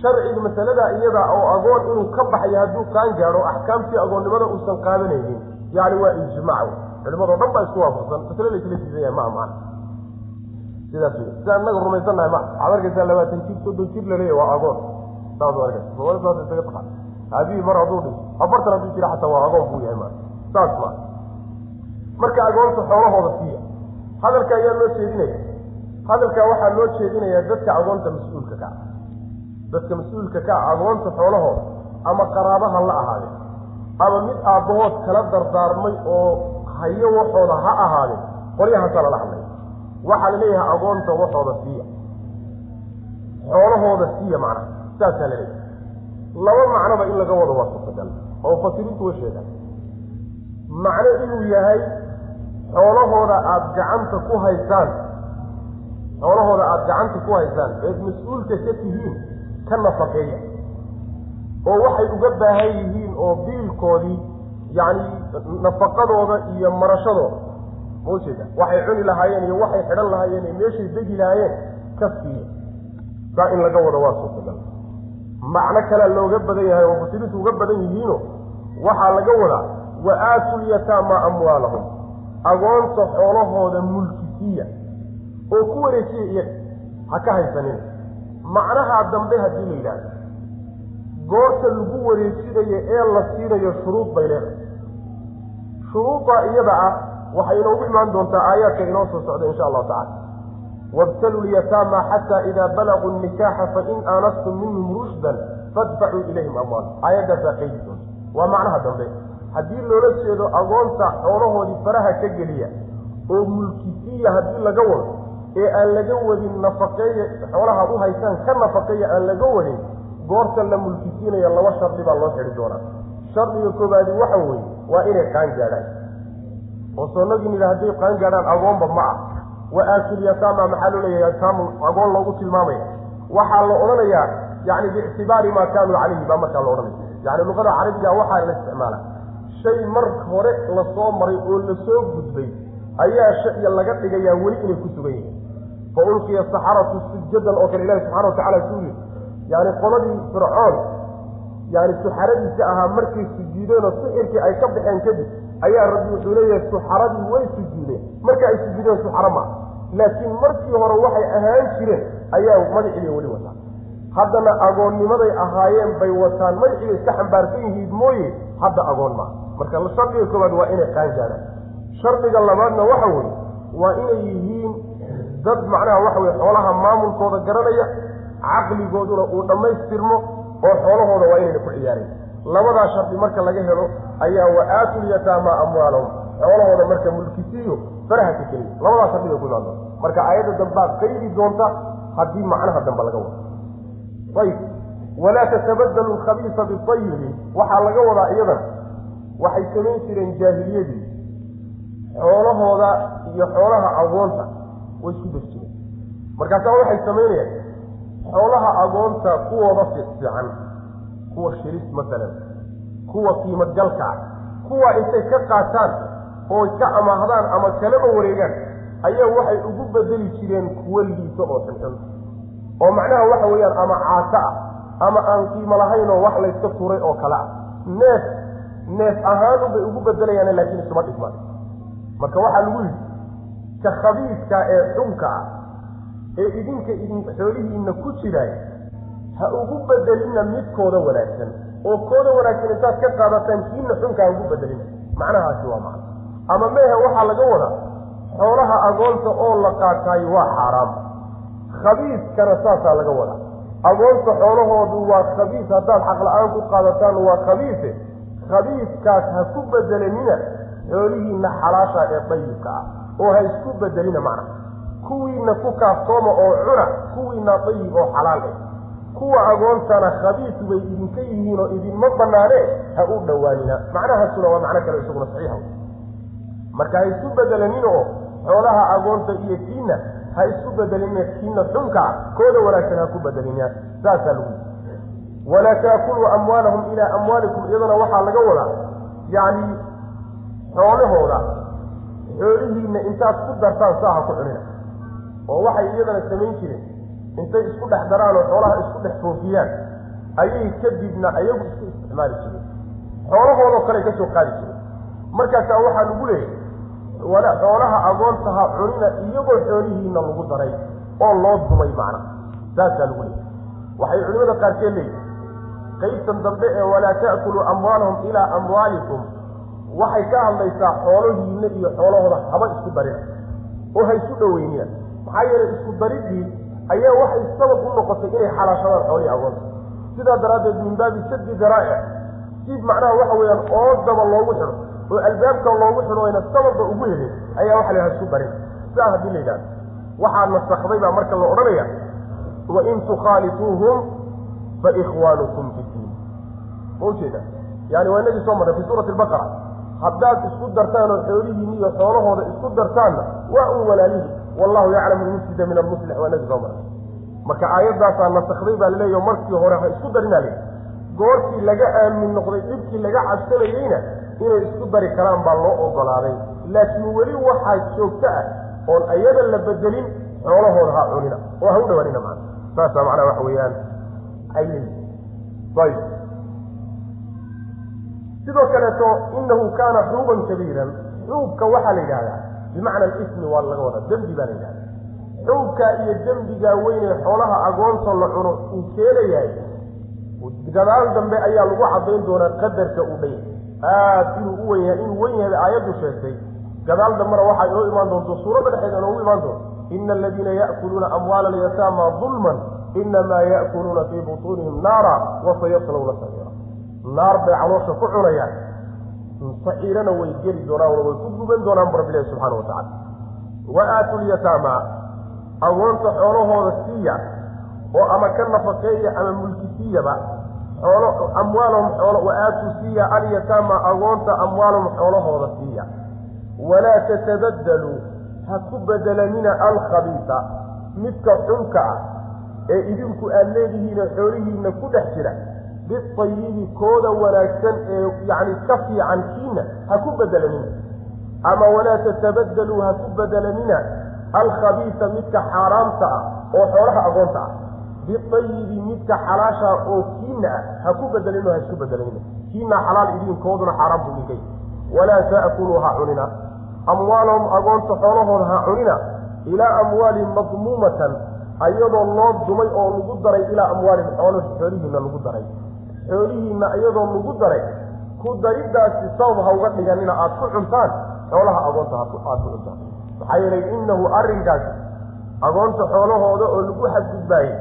sharciga masalada iyada oo agoon inuu ka baxayo hadduu qaan gaadho axkaamtii agoonnimada uusan qaadanaynin yani waa ijmaac culimadoo dhan baa isku waafaqsan masle la isla diidan yahay maa maana sidaas wey sidaan inaga rumaysannahay ma waxaad arkaysaa labaatan jir soddon jir laleeyahy waa agoon saas arkaysa saas isaga taqaan aabihii mar hadduu dhinto afartan hadduu jira xataa waa agoon buu yahay maana saas maa marka agoonta xoolahooda siiya hadalka ayaa loo jeedinaya hadalkaa waxaa loo jeedinayaa dadka agoonta mas'uulka ka ah dadka mas'uulka ka ah agoonta xoolahooda ama qaraabaha la ahaadeen ama mid aabbahood kala dardaarmay oo hayo waxooda ha ahaadeen qolyahaasaa lala hadlay. Waxaa la leeyahay agoonta waxooda siiya. Xoolahooda siiya macnaha saasaa la leeyahay. Laba macnoba in laga wado waa suurtagal oo mufasiriintu way sheegaan. Macno inuu yahay xoolahooda aada gacanta ku haysaan xoolahooda aada gacanta ku haysaan eed mas'uulka ka tihiin ka nafaqeeya. Oo waxay uga baahan yihiin oo biilkoodii yacni nafaqadooda iyo marashadooda. Ma ujeeda waxay cuni lahaayeen iyo waxay xidhan lahaayeen iyo meeshay degi lahaayeen ka siiya saa in laga wado waa suurtagal macno kalea looga badan yahay oo mufasiriintu uga badan yihiino waxaa laga wadaa wa aatu lyataama amwaalahum. Agoonta xoolahooda mulkisiiya oo ku wareejiya iyaga ha ka haysanin. Macnaha dambe haddii la yidhaahdo goorta lagu wareejinayo ee la siinayo shuruud bay leedahay shuruuddaa iyada ah waxay inoogu imaan doontaa aayaadka inoo soo socda insha allahu tacala wabtaluu lyataama xataa idaa balaguu nikaaxa fain aanastum minhum rushdan fadfacuu ilayhim amwaal aayaddaasaa qeydi doonta. Waa macnaha dambe. Haddii loola jeedo agoonta xoolahoodii faraha ka geliya oo mulkisiiya haddii laga wado ee aan laga wadin nafaqeeya xoolahaad u haysaan ka nafaqeeya aan laga wadin goorta la mulkisiinaya laba shardi baa loo xidhi doonaa. Shardiga koobaadi waxa weeye waa inay qaan gaadhaan. Oo nidha hadday qaan gaadhaan agoonba ma ah. Wa aasulyataama maxaa loo leeyahay yataamu agoon loogu tilmaamaya waxaa la odhanayaa yani biictibaari maa kaanuu calayhi baa markaa la odhanaya. Yani luqada carabiga waxaa la isticmaala shay mar hore la soo maray oo la soo gudbay ayaa shaya laga dhigayaa weli inay ku sugan yihiin. Fa ulqiya saxaratu sujadan oo kale ilahi subxana watacala suu yiri yani qoladii fircoon yani suxaradiisa ahaa markay sujuudeen oo sixirkii ay ka baxeen kadib ayaa rabbi wuxuu leeyahay suxaradii way sujuudeen. Marka ay sujuudeen suxaro maa laakiin markii hore waxay ahaan jireen ayaa magaciiba weli wataa haddana agoonnimaday ahaayeen bay wataan. Magacii iska xambaarsan yihiin mooye hadda agoon maa marka shardiga koowaad waa inay qaangaadaan shardiga labaadna waxa weeye waa inay yihiin dad macnaha waxa weye xoolaha maamulkooda garanaya caqligooduna uu dhammaystirmo oo xoolahooda waa inayna ku ciyaarayn labadaa shardi marka laga helo ayaa wa-aatulyataama amwaalahum. Xoolahooda marka mulkisiiyo faraha ka keliya labadaa shardi bay ku imaan doonta marka aayadda dambaad qaydi doonta haddii macnaha dambe laga wado. Ayib walaa tatabadalu alkhabiisa biayibi waxaa laga wadaa iyadana waxay samayn jireen jaahiliyadii. Xoolahooda iyo xoolaha agoonta way isku jireen. Markaasa waxay samaynayaan xoolaha agoonta kuwooda fiican kuwa shiris masalan kuwa qiimadgalka ah kuwa intay ka qaataan oo ka amaahdaan ama kalaba wareegaan ayaa waxay ugu bedeli jireen kuwo liito oo xunxun oo macnaha waxa weeyaan ama caato ah ama aan qiimo lahaynoo wax layska turay oo kale ah. Neef neef ahaanunbay ugu bedelayaan laakiin isuma dhigmaan. Marka waxaa lagu yidhi ka khabiiska ee xunka ah ee idinka idin xoolihiinna ku jiraay ha ugu bedelina midkooda wanaagsan. Oo kooda wanaagsan intaad ka qaadataan kiina xunka ha ugu bedelina macnahaasi waa macno. Ama meehe waxaa laga wadaa xoolaha agoonta oo la qaataayo waa xaaraam. Khabiiskana saasaa laga wadaa agoonta xoolahoodu waa khabiis haddaad xaqla-aan ku qaadataan waa khabiise khabiiskaas ha ku bedelanina xoolihiina xalaasha ee dayibka ah oo ha isku bedelina macna kuwiina ku kaaftooma oo cuna kuwiina dayib oo xalaal eh. Kuwa agoontana khabiis bay idinka yihiin oo idinma banaanee ha u dhowaanina. Macnahaasuna waa macno kale isaguna saxiixa marka ha isku bedelanin oo xoolaha agoonta iyo kiina ha isku bedelina kiina xunka ah kooda wanaagsan ha ku bedelina saasaa lagu yii walaa taakuluu amwaalahum ilaa amwaalikum iyadana waxaa laga wadaa yacni xoolahooda xoolihiina intaad ku dartaan saa ha ku cunina oo waxay iyadana samayn jireen. Intay isku dhex daraan oo xoolaha isku dhex foofiyaan ayay kadibna ayagu isku isticmaali jireen. Xoolahoodoo kale ka soo qaadi jireen. Markaasaa waxaa lagu leeyahay xoolaha agoonta ha cunina iyagoo xoolihiina lagu daray oo loo dumay macna. Saasaa lagu leeyahay waxay culimada qaarkeed leeyihiin qaybtan dambe ee walaa ta'kuluu amwaalahum ilaa amwaalikum. Waxay ka hadlaysaa xoolahiina iyo xoolahooda haba isku darina oo ha isu dhoweynina maxaa yeelay isku daridii ayaa waxay sabab u noqotay inay xalaashadaan xoolihii agoonta sidaa daraaddeed min baabi shaddi daraa'ic si macnaha waxa weeyaan oodaba loogu xidho oo albaabka loogu xidho ayna sababba ugu helin ayaa waxa la yhaha isku darin sidaa haddii la yidhahdo waxaa nasakday baa marka la odhanaya wain tukhaalituuhum fa ikhwaanukum fi diin. Ma ujeeda yani waa inagii soo marray fi suurati albaqara. Haddaad isku dartaan oo xoolihiini iyo xoolahooda isku dartaanna waa un walaalihi wallahu yaclamu lmufsida min almuslix waa soo marray marka aayaddaasaa nasakday baa laleeya markii hore ha isku darinaa goortii laga aamin noqday dhibkii laga cabsanayeyna inay isku dari karaan baa loo ogolaaday. Laakiin weli waxaa joogto ah oon ayada la bedelin xoolahooda ha cunina. Oo ha u dhawaanina macana saasaa macnaha waxa weeyaan. Ayay. Ayb. Sidoo kaleeto inahu kaana xuuban kabiiran. Xuubka waxaa la yidhahdaa bimacna alismi waa laga wadaa. Dembi baa la yidhahdaa. Xuubka iyo dembigaa weynee xoolaha agoonta la cuno uu keenayahay gadaal dambe ayaa lagu cadayn doonaa qadarka uu dhan yahay aad inuu u wen yahay inuu wen yahay aayaddu sheegtay. Gadaal dambena waxaa inoo imaan doonto suuradda dhexeeda inoogu imaan doonto. Ina aladiina ya'kuluuna amwaala alyataama dulman inamaa ya'kuluuna fii butuunihim naara wasayaslawna saciira naar bay caloosha ku cunayaan saciirana way geli doonaan way ku guban doonaan bu rabbilahi subxana watacala wa aatu lyataama agoonta xoolahooda siiya oo ama ka nafaqeeya ama mulkisiyaba xoolo amwaalahum xoolo wa aatuu siiya alyataama agoonta amwaalahum xoolahooda siiya. Walaa tatabadaluu ha ku bedelanina alkhabiisa midka xunka ah ee idinku aada leedihiinoo xoolihiina ku dhex jira biayibi kooda wanaagsan ee yacni ka fiican kiina ha ku bedelanina. Ama walaa tatabadaluu ha ku bedelanina alkhabiisa midka xaaraamta ah oo xoolaha agoonta ah. Biayibi midka xalaasha oo kiina ah ha ku bedelino ha isku bedelanina. Kiina xalaal idinkooduna xaaraam buu idinkay walaa ta'kuluu ha cunina. Amwaalahum agoonta xoolahooda ha cunina ilaa amwaalihim madmuumatan iyadoo loo dumay oo lagu daray ilaa amwaalihim xoolo xoolihiina lagu daray xoolihiina iyadoo lagu daray ku dariddaasi sabab ha uga dhiganina aada ku cuntaan xoolaha agoonta aada ku cuntaan. Maxaa yeelay innahu arrinkaasi agoonta xoolahooda oo lagu xadgudbaayey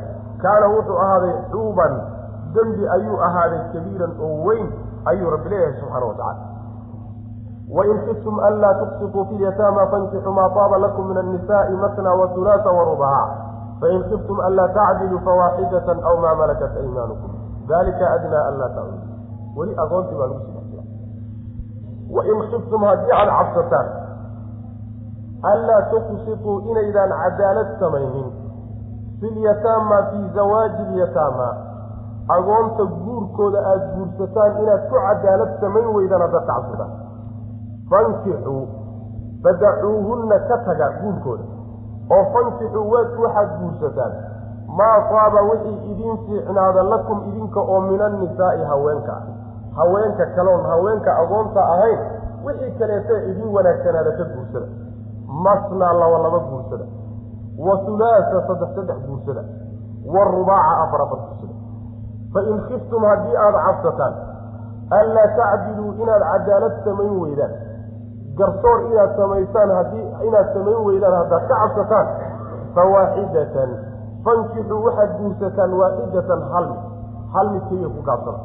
kaana wuxuu ahaaday xuuban dembi ayuu ahaaday kabiiran oo weyn ayuu rabbi leeyahay subxaana wa tacala wain kiftum anlaa tuqsituu fi lyataama fankixuu maa taaba lakum min annisaai matna wahulaasa warubaha fain kiftum anlaa tacdiluu fawaaxidatan aw maa malakat aymaanukum dalika adnaa anlaa tacuduu weli agoontii baa lagu sii wain kiftum haddii aada cabsataan anlaa tuqsituu inaydaan cadaalad samaynin. Fi lyataama fii zawaaji lyataama. Agoonta guurkooda aada guursataan inaad ku cadaalad samayn weydaan haddaad ka fankixuu fadacuuhunna ka taga guurkooda. Oo fankixuu waad waxaad guursataan maa saaba wixii idiin fiicnaada lakum idinka oo min annisaa'i haweenka. Haweenka kaloon haweenka agoonta ahayn wixii kaleeta idiin wanaagsanaada ka guursada. Masnaa laba laba guursada. Wa hulaasa saddex saddex guursada. Wa rubaaca afar guursada. Fain khiftum haddii aada cabsataan anlaa tacdiluu inaad cadaalad samayn weydaan. Garsoor inaad samaysaan haddii inaad samayn weydaan haddaad ka cabsataan fawaaxidatan fankixuu waxaad guursataan waaxidatan hal mid hal mid keliya ku gaabsana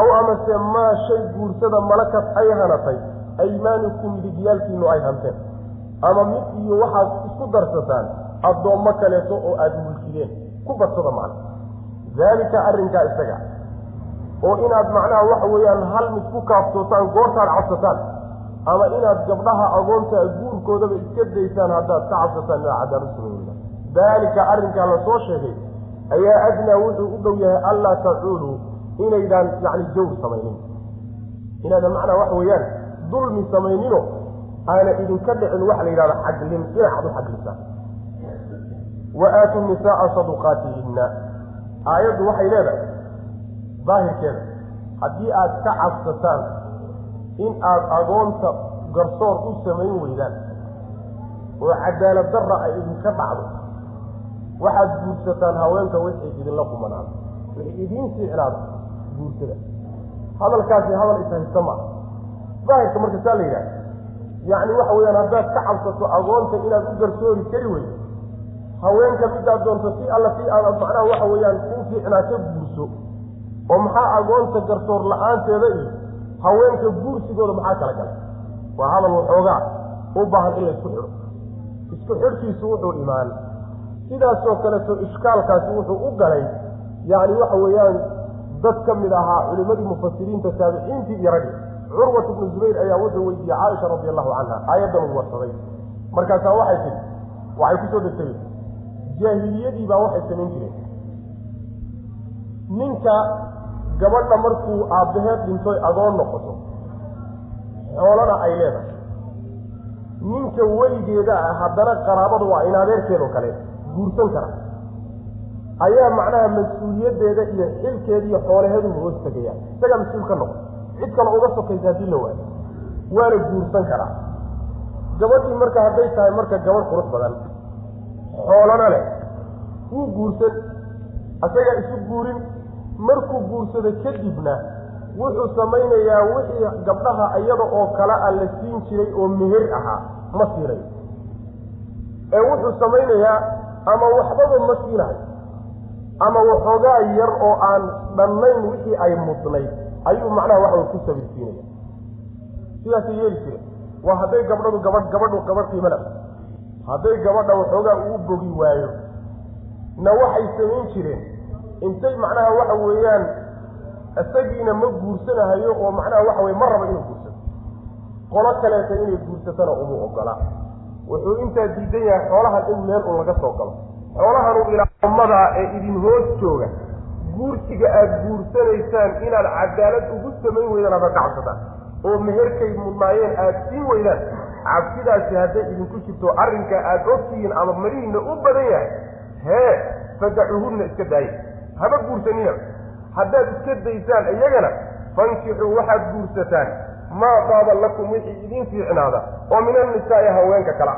aw amase maa shay guursada malakad ay hanatay aymaanukum midigyaalkiinu ay hanteen. Ama mid iyo waxaad isku darsataan addoommo kaleeto oo aada mulkideen ku badsada macna. Daalika arrinkaa isaga oo inaad macnaha waxa weeyaan hal mid ku kaaftootaan goortaad cabsataan ama inaad gabdhaha agoonta guurkoodaba iska daysaan haddaad ka cabsataan inaad cadaalad samayna daalika arrinkaa la soo sheegay ayaa adnaa wuxuu u dhow yahay allaa tacuuluu inaydaan yacni jawr samaynin. Inaadan macnaha waxa weeyaan dulmi samaynino aana idinka dhicin waxa la yidhahda xaglin dhinacaad u xaglisaan wa aatu nisaaa saduqaatihinna. Aayaddu waxay leedahay daahirkeeda haddii aad ka cabsataan in aada agoonta garsoor u samayn weydaan oo cadaalad darra ay idinka dhacdo waxaad guursataan haweenka wixii idinla qumanaado wixii idiin fiicnaado guursada. Hadalkaasi hadal ishaysta maa daahirka marka saa la yidhaha yacni waxa weeyaan haddaad ka cabsato agoonta inaad u garsoori kari weydo haweenka midaad doonto si alla si aad macnaha waxa weeyaan kuu fiicnaa ka guurso oo maxaa agoonta garsoor la'aanteeda iyo haweenka guursigooda maxaa kala galay? Waa hadal waxoogaa u baahan in la isku xidho isku xidhkiisu wuxuu imaan sidaasoo kaleto ishkaalkaasi wuxuu u galay yacni waxa weeyaan dad ka mid ahaa culimmadii mufasiriinta taabiciintii iyo raggi curwat ibnu zubayr ayaa wuxuu weydiiyey caaisha radi allahu canha aayaddan uu warsaday. Markaasaa waxay tidhi waxay ku soo degtay jaahiliyadii baa waxay samayn jireen. Ninka gabadha markuu aabbaheed dhintoy agoon noqoto xoolana ay leedahay. Ninka weligeeda ah haddana qaraabada waa in adeerkeedoo kale guursan kara. Ayaa macnaha mas'uuliyaddeeda iyo xilkeeda iyo xoolaheedu hoos tegaya isagaa mas'uul ka noqon cid kale uga sokaysa haddii la waayo. Waana guursan karaa gabadhii marka hadday tahay marka gabadh qurux badan. Xoolana leh. Wuu guursan. Asagaa isu guurin. Markuu guursado kadibna wuxuu samaynayaa wixii gabdhaha iyada oo kale a la siin jiray oo meher ahaa. Ma siinayo ee wuxuu samaynayaa ama waxbaba ma siinayo ama waxoogaa yar oo aan dhannayn wixii ay mudnayd ayuu macnaha waxaway ku sabirsiinaya sidaasay yeeli jire waa hadday gabdhadu gabadh gabadhu gabadh qiimo leh hadday gabadha waxoogaa uu bogi waayo. Na waxay samayn jireen. Intay macnaha waxa weeyaan isagiina ma guursanahayo oo macnaha waxa weye ma raba inuu guursado qolo kaleeta inay guursatana uma ogola wuxuu intaa diidan yahay xoolahan in meel un laga soo galo. Xoolahanu ilaamadaa ee idin hoos jooga. Guursiga aada guursanaysaan inaad cadaalad ugu samayn weydaan haddaad ka cabsataan oo meherkay mudnaayeen aada siin weydaan. Cabsidaasi hadday idinku jirto arrinka aada ogtihiin ama marihiina u badan yahay hee fadacuhunna iska daaya haba guursanina. Haddaad iska daysaan iyagana fankixuu waxaad guursataan maa qaaba lakum wixii idiin fiicnaada oo min annisaa'i haweenka kala.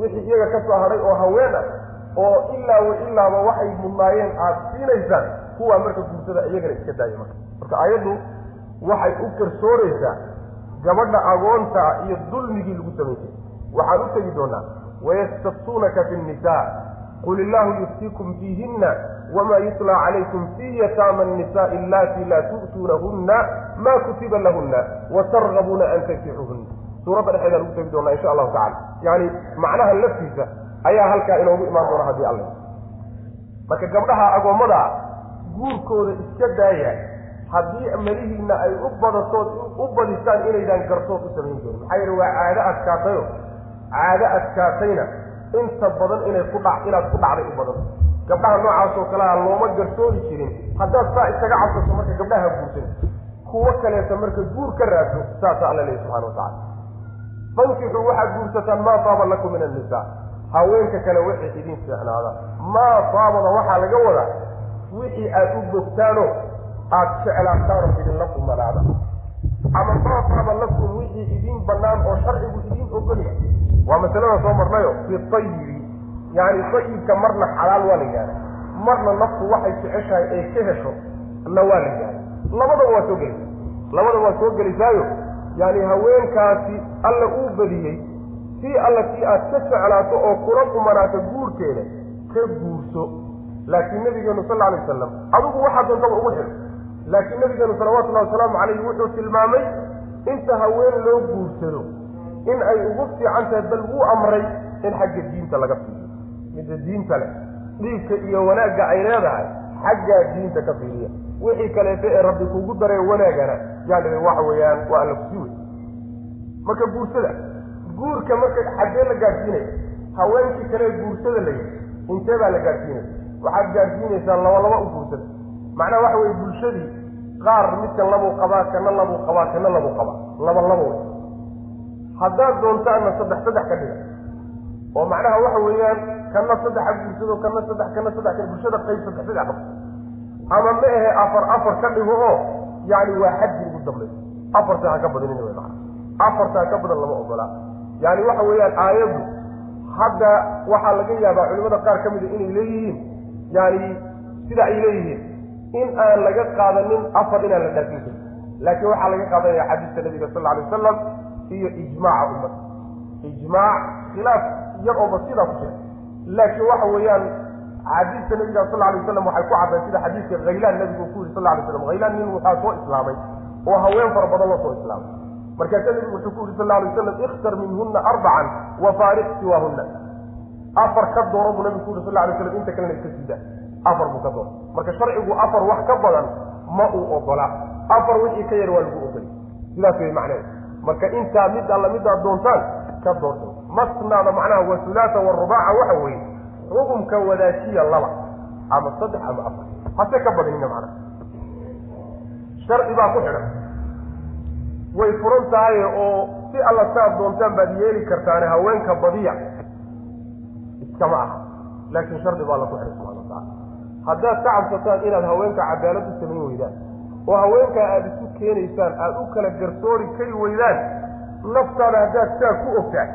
Wixii iyaga ka soo hadhay oo haween ah oo ilaa wa ilaaba waxay mudnaayeen aada siinaysaan kuwaa marka guursada iyagana iska daaya marka. Marka ayaddu waxay u garsooraysaa gabadha agoonta iyo dulmigii lagu samaysay waxaan u tegi doonaa wayastaftuunaka fi nnisaa qul illaahu yuftiikum fiihinna wamaa yutlaa calaykum fii yataama annisaai allaati laa tu'tuunahunna maa kutiba lahunna watargabuuna an tankixuhunna suuradda dhexeeda lagu tegi doonaa insha allahu tacala yacni macnaha laftiisa ayaa halkaa inoogu imaan doona haddii alle marka gabdhaha agoommada guurkooda iska daaya haddii malihiinna ay u badatood u badisaan inaydaan garsood u samayn doonin maxaa yeele waa caado adkaatayo. Caado adkaatayna inta badan inay ku dha inaad ku dhacday u badan. Gabdhaha noocaas oo kalea looma garsoori jirin. Haddaad saa isaga cabsato marka gabdhaha guursan kuwo kaleeta marka guur ka raadso saasa alla leehi subxana wa tacala fankixuu waxaad guursataan maa taaba lakum min annisaa haweenka kale wixii idin fiicnaada maa taabada waxaa laga wadaa? Wixii aad u bogtaano aada jeclaataanoo idinla kumanaada ama maa taaba lakum wixii idin bannaan oo sharcigu idin ogolya waa masalada soo marnayo fi tayibi yacni tayibka marna xalaal waa la yidhahda marna naftu waxay jeceshahay ee ka hesho na waa la yidhahda labadaba waa soo gelaysa labadaba waa soo gelaysaayo yacni haweenkaasi alla uu badiyey si alla kii aad ka jeclaato oo kula kumanaato guurkeeda ka guurso. Laakiin nabigeenu sal alay wasalam adigu waxaa doontaba ugu xidho laakiin nabigeenu salawatullahi wasalaamu calayhi wuxuu tilmaamay inta haween loo guursado in ay ugu fiican tahay bal wuu amray in xagga diinta laga fiiriyo. Midda diinta leh dhiigka iyo wanaagga ay leedahay xaggaa diinta ka fiiriya. Wixii kaleeto ee rabbi kugu daray wanaagana yani waxa weeyaan waa alla kusi wey marka guursada guurka marka xaggee la gaadhsiinaya haweenkii kale guursada la yidhi intee baa la gaadhsiinaya waxaad gaadhsiinaysaa laba laba u guursada. Macnaha waxa weye bulshadii qaar midkan labuu qabaa kana labuu qabaa kana labuu qabaa. Laba laba wey haddaad doontaanna saddex saddex ka dhiga. Oo macnaha waxa weeyaan kana saddexa guursado kana saddex kana saddex ka bulshada qayb saddex saddex qabto. Ama ma ahe afar afar ka dhigo oo yani waa xaddi ugu dambaysa afarta ha ka badinin wey macana afarta ha ka badan lama ogolaa yani waxa weeyaan aayaddu hadda waxaa laga yaabaa culimada qaar ka mida inay leeyihiin. Yani sida ay leeyihiin. In aan laga qaadanin afar inaan la dhaafin karin laakiin waxaa laga qaadanaya xadiiska nabiga sal lla alay wasalam iyo ijmaaca ummada ijmaac khilaaf yar ooba sidaa ku jira. Laakiin waxa weeyaan xadiiska nabiga sal alay waslam waxay ku cadday sida xadiiska khaylaan nabigu ku yiri sal alay slam khaylaan nin waxaa soo islaamay oo haween fara badan loo soo islaamay. Markaasa nabigu wuxuu ku yuri sal alay waslam ikhtar minhuna arbacan wafaariq siwaahuna afar ka dooro buu nabigu ku yuri sal alay slam inta kalena iska siidaa afar buu ka dooro marka sharcigu afar wax ka badan ma uu ogolaa afar wixii ka yar waa lagu ogolay sidaas wey macneed marka intaa mid alla midaad doontaan ka doorta masnaada macnaha wa hulaata warubaaca waxa weeye xukumka wadaajiya laba ama saddex ama afar. Hase ka badinina macnaha. Sharci baa ku xidhan. Way furan tahay oo si alla saad doontaan baad yeeli kartaane haweenka badiya iskama aha. Laakiin shardi baa la ku subxana wataala haddaad ka cabsataan inaad haweenka cadaalad u samayn weydaan oo haweenkaa aada isu keenaysaan aada u kala garsoori kari weydaan naftaada haddaad saa ku ogtaa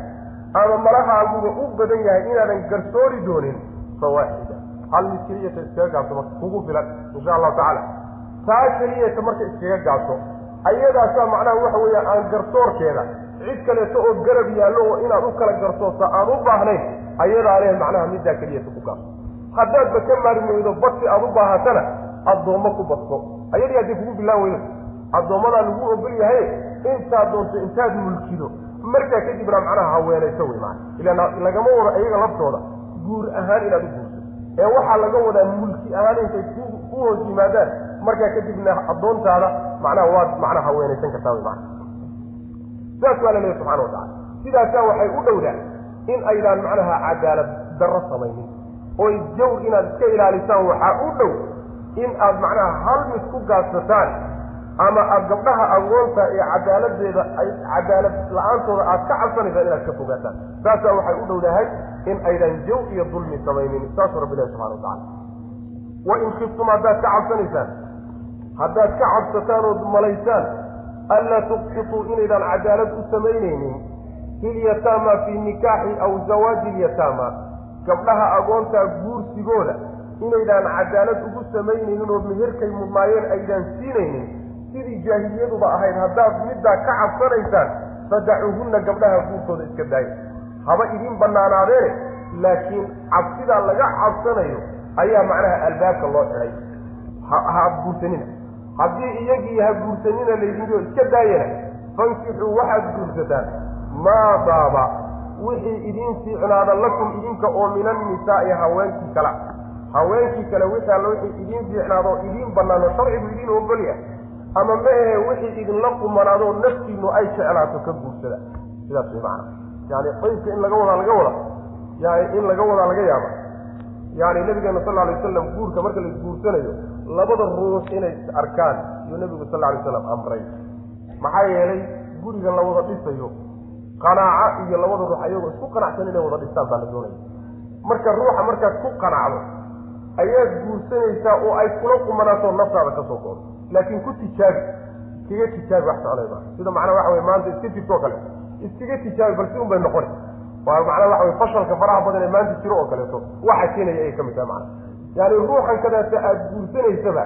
ama malahaaguba u badan yahay inaadan garsoori doonin fawaaxida hal mid keliyata iskaga gaabso marka kugu filan insha allahu tacaala. Taa keliyata marka iskaga gaabso ayadaasaa macnaha waxa weeya aan garsoorkeeda cid kaleeto oo garab yaallo oo inaad u kala garsoorta aan u baahnayn ayadaa leh macnaha middaa keliyata ku gaabso haddaadba ka maarmi badsi aada u baahatana addoommo ku badso ayadii haddii kugu bilaan weydo addoommadaa lagu ogol yahay intaad doonto intaad mulkido. Markaa kadibna macnaha haweenayso wey maana ilaan lagama wado ayaga laftooda guur ahaan inaad u guurso. Ee waxaa laga wadaa mulki ahaan intay ku hoos yimaadaan. Markaa kadibna addoontaada macnaha waad macnaha haweenaysan kartaa wey maana saas waa la leeyahy subxana wa tacala sidaasaa waxay u dhowdaa in aydaan macnaha cadaalad darro samaynin. Oy jawr inaad iska ilaalisaan waxaa u dhow in aad macnaha hal mid ku gaadsataan ama aad gabdhaha agoonta ee cadaaladeeda ay cadaalad la'aantooda aad ka cabsanaysaan inaad ka fogaataan. Saasaa waxay u dhowdahay in aydan jaw iyo dulmi samaynin saasuu rabbi ilahi subxana wa wa in khiftum haddaad ka cabsanaysaan haddaad ka cabsataan ood malaysaan anlaa tuqsituu inaydaan cadaalad u samaynaynin filyataama fii nikaaxi aw zawaaji ilyataama gabdhaha agoontaa guursigooda inaydaan cadaalad ugu samaynaynin oo meherkay mudnaayeen aydaan siinaynin sidii jaahiliyaduba ahayd haddaad middaa ka cabsanaysaan fadacuuhunna gabdhaha guurkooda iska daaya haba idiin bannaanaadeene laakiin cabsidaa laga cabsanayo ayaa macnaha albaabka loo xidhay ha guursanina. Haddii iyagii ha guursanina laydinoo iska daayana fankixuu waxaad guursataan. Maa daaba wixii idiin fiicnaada lakum idinka oo min annisaa'i haweenkii kala haweenkii kale wixii alla wixii idiin fiicnaadoo idiin bannaano sharcigu idiin ogolya ama maehe wixii idinla qumanaadoo naftiinu ay jeclaato ka guursada. Sidaas way macana yani qaybka in laga wadaa laga wada yani in laga wadaa laga yaaba. Yani nabigeena sal alay wasalam guurka marka la isguursanayo labada ruux inay is arkaan iyuu nabigu sal alay slam amray. Maxaa yeelay guriga la wada dhisayo qanaaco iyo labada ruux ayagoo isku qanacsan inay wada dhistaan baa la doonaya. Marka ruuxa markaad ku qanacdo ayaad guursanaysaa oo ay kula qumanaato naftaada ka soo goodo laakiin ku tijaabi iskaga tijaabi wax soconay maa sida macnaa waxa wey maanta iska jirto oo kale. Iskaga tijaabi bal si un bay noqoni waa macnaa waxa wey fashalka faraha badan ee maanta jiro oo kaleeto waxa keenaya ay ka mid tahay macana yaani ruuxan kadaata aada guursanaysaba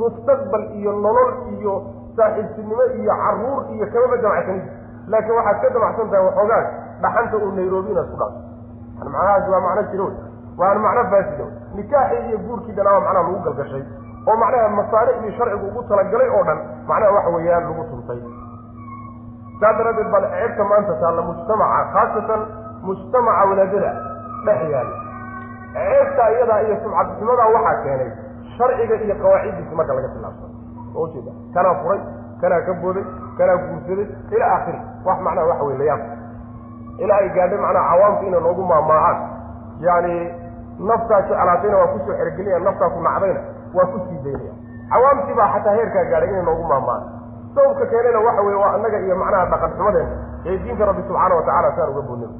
mustaqbal iyo nolol iyo saaxiibtinimo iyo carruur iyo kamaba damacsanid laakiin waxaad ka damacsan tahay waxoogaas dhaxanta uu nairobi inaad ku yani macnahaasi waa macno jiro waana macno faasido nikaaxii iyo guurkii dhanaa macnaha lagu galgashay oo macnaha masaaric iyo sharcigu ugu talagalay oo dhan macnaha waxa weeyaan lagu tuntay. Saas daraaddeed baa ceebta maanta taalla mujtamaca khaasatan mujtamaca walaadada dhex yaalla ceebta iyadaa iyo sumcadxumadaa waxaa keenay sharciga iyo qawaaciddiisa marka laga tilaabsano oo ujeeda kanaa furay kanaa ka booday kanaa guursaday ilaa aakhiri. Wax macnaha waxa wey layaab ilaa ay gaadhay macnaha cawaamka inay noogu maamaacaan yani naftaa jeclaatayna waa ku soo xerogelinaya naftaa ku nacdayna waa ku sii daynaya cawaamtii baa xataa heerkaa gaadhay inay noogu maamaaan sababka keenena waxa weye waa annaga iyo macnaha dhaqan xumadeena ee diinka rabbi subxaana watacala saan uga boodnay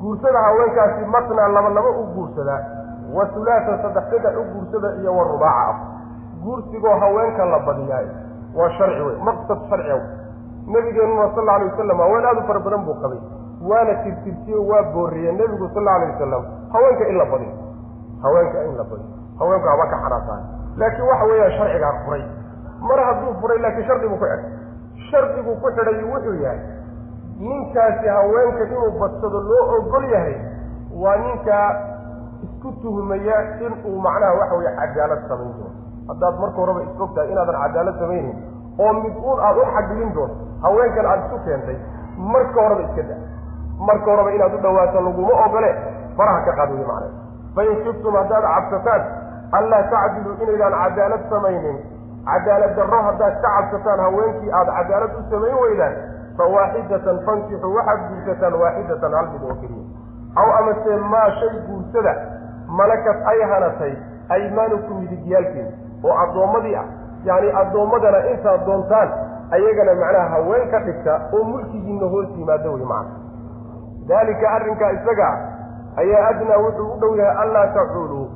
guursada haweenkaasi matnaa laba laba u guursadaa wa hulaasa saddex saddex u guursada iyo wa rubaaca ah guursigoo haweenka la badiyaay waa sharci wey maqsad sharciga nabigeenuna sal alay wasalam haween aada u fara badan buu qabay. Waana tirtirtiyo waa booriye nebigu sal alay wasalam haweenka in la badiyo. Haweenka in la badiyo haweenku haba ka xanaasaan laakiin waxa weeyaan sharcigaa furay. Mar hadduu furay laakiin shardi buu ku xidhay shardiguu ku xidhay wuxuu yahay ninkaasi haweenka inuu badsado loo ogol yahay waa ninkaa isku tuhmaya inuu macnaha waxa weye cadaalad samayn doono. Haddaad marka horeba isog tahay inaadan cadaalad samaynin oo mid uun aada u xaglin doonto haweenkan aada isu keentay marka horeba iska da marka horeba inaad u dhawaato laguma ogole faraha ka qaad wey macnaa fain kiftum haddaad cabsataan anlaa tacdiluu inaydaan cadaalad samaynin cadaalad darro haddaad ka cabsataan haweenkii aada cadaalad u samayn weydaan fawaaxidatan fankixuu waxaad guursataan waaxidatan hal mid oo keliya aw amase maa shay guursada malakat ay hanatay aymaanukum midigyaalkiin oo addoommadii ah yacni addoommadana intaad doontaan ayagana macnaha haween ka dhigta oo mulkigiinna hoos yimaado wey macna daalika arrinkaa isaga ayaa adnaa wuxuu u dhow yahay anlaa tacuuluu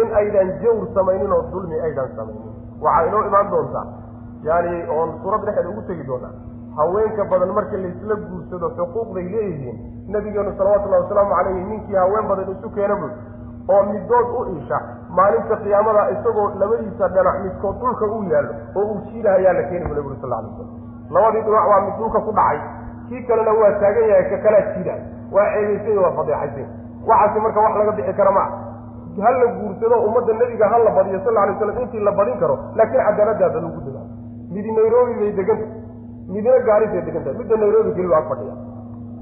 in aydan jawr samaynin oo dulmi aydan samaynin. Waxaa inoo imaan doontaa yaani oon suurad dhexeeda ugu tegi doonaa haweenka badan marka laysla guursado xuquuqday leeyihiin. Nabigeenu salawatullahi wasalaamu calayhi ninkii haween badan isu keena bud oo midood u isha maalinta qiyaamada isagoo labadiisa dhinac midkood dhulka u yaallo oo uu jiidahayaa la keeni bu nabig sal alay slam labadii dhinac waa mid dhulka ku dhacay. Kii kalena waa taagan yahay ka kalaa jiidahay waa ceebaysay waa fadeexaysay waxaasi marka wax laga bixi kara maa ha la guursado ummadda nebiga ha la badiyo sal alay slam intii la badin karo laakiin cadaaladaada lagu dadaalo midi nairobi bay deganta midna gaarisay degantahay midda nairobi keliba ag fadhiya.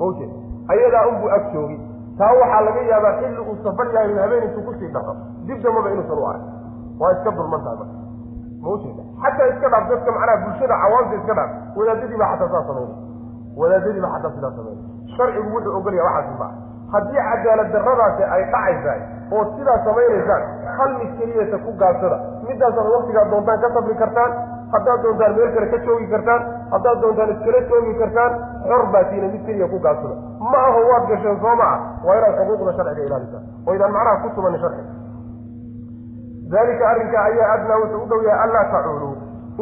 Mawjeed ayadaa unbuu ag joogi. Taa waxaa laga yaabaa xilli uu safar yahay habeen intuu ku sii dhaco. Dib dambaba inuusan u arag. Waa iska dulman tahay marka. Mawjeeda xataa iska dhaaf dadka macnaha bulshada cawaamta iska dhaaf. Wadaadadii baa xataa saa samaynay wadaadadii baa xataa sidaa samaynay sharcigu wuxuu ogolaya waxaasi maa haddii cadaalad darradaasi ay dhacaysahay oo sidaa samaynaysaan hal mid keliyata ku gaabsada midaasaad waktigaad doontaan ka safri kartaan haddaad doontaan meel kale ka joogi kartaan haddaad doontaan iskala joogi kartaan xor baatiina mid keliya ku gaabsada ma aho waad gasheen soo maa waa inaad xuquuqda sharciga ilaalisaan oo idaan macnaha ku tumanin sharciga. Dalika arrinka ayaa adnaa wuxuu u dhow yahay anlaa tacuuluu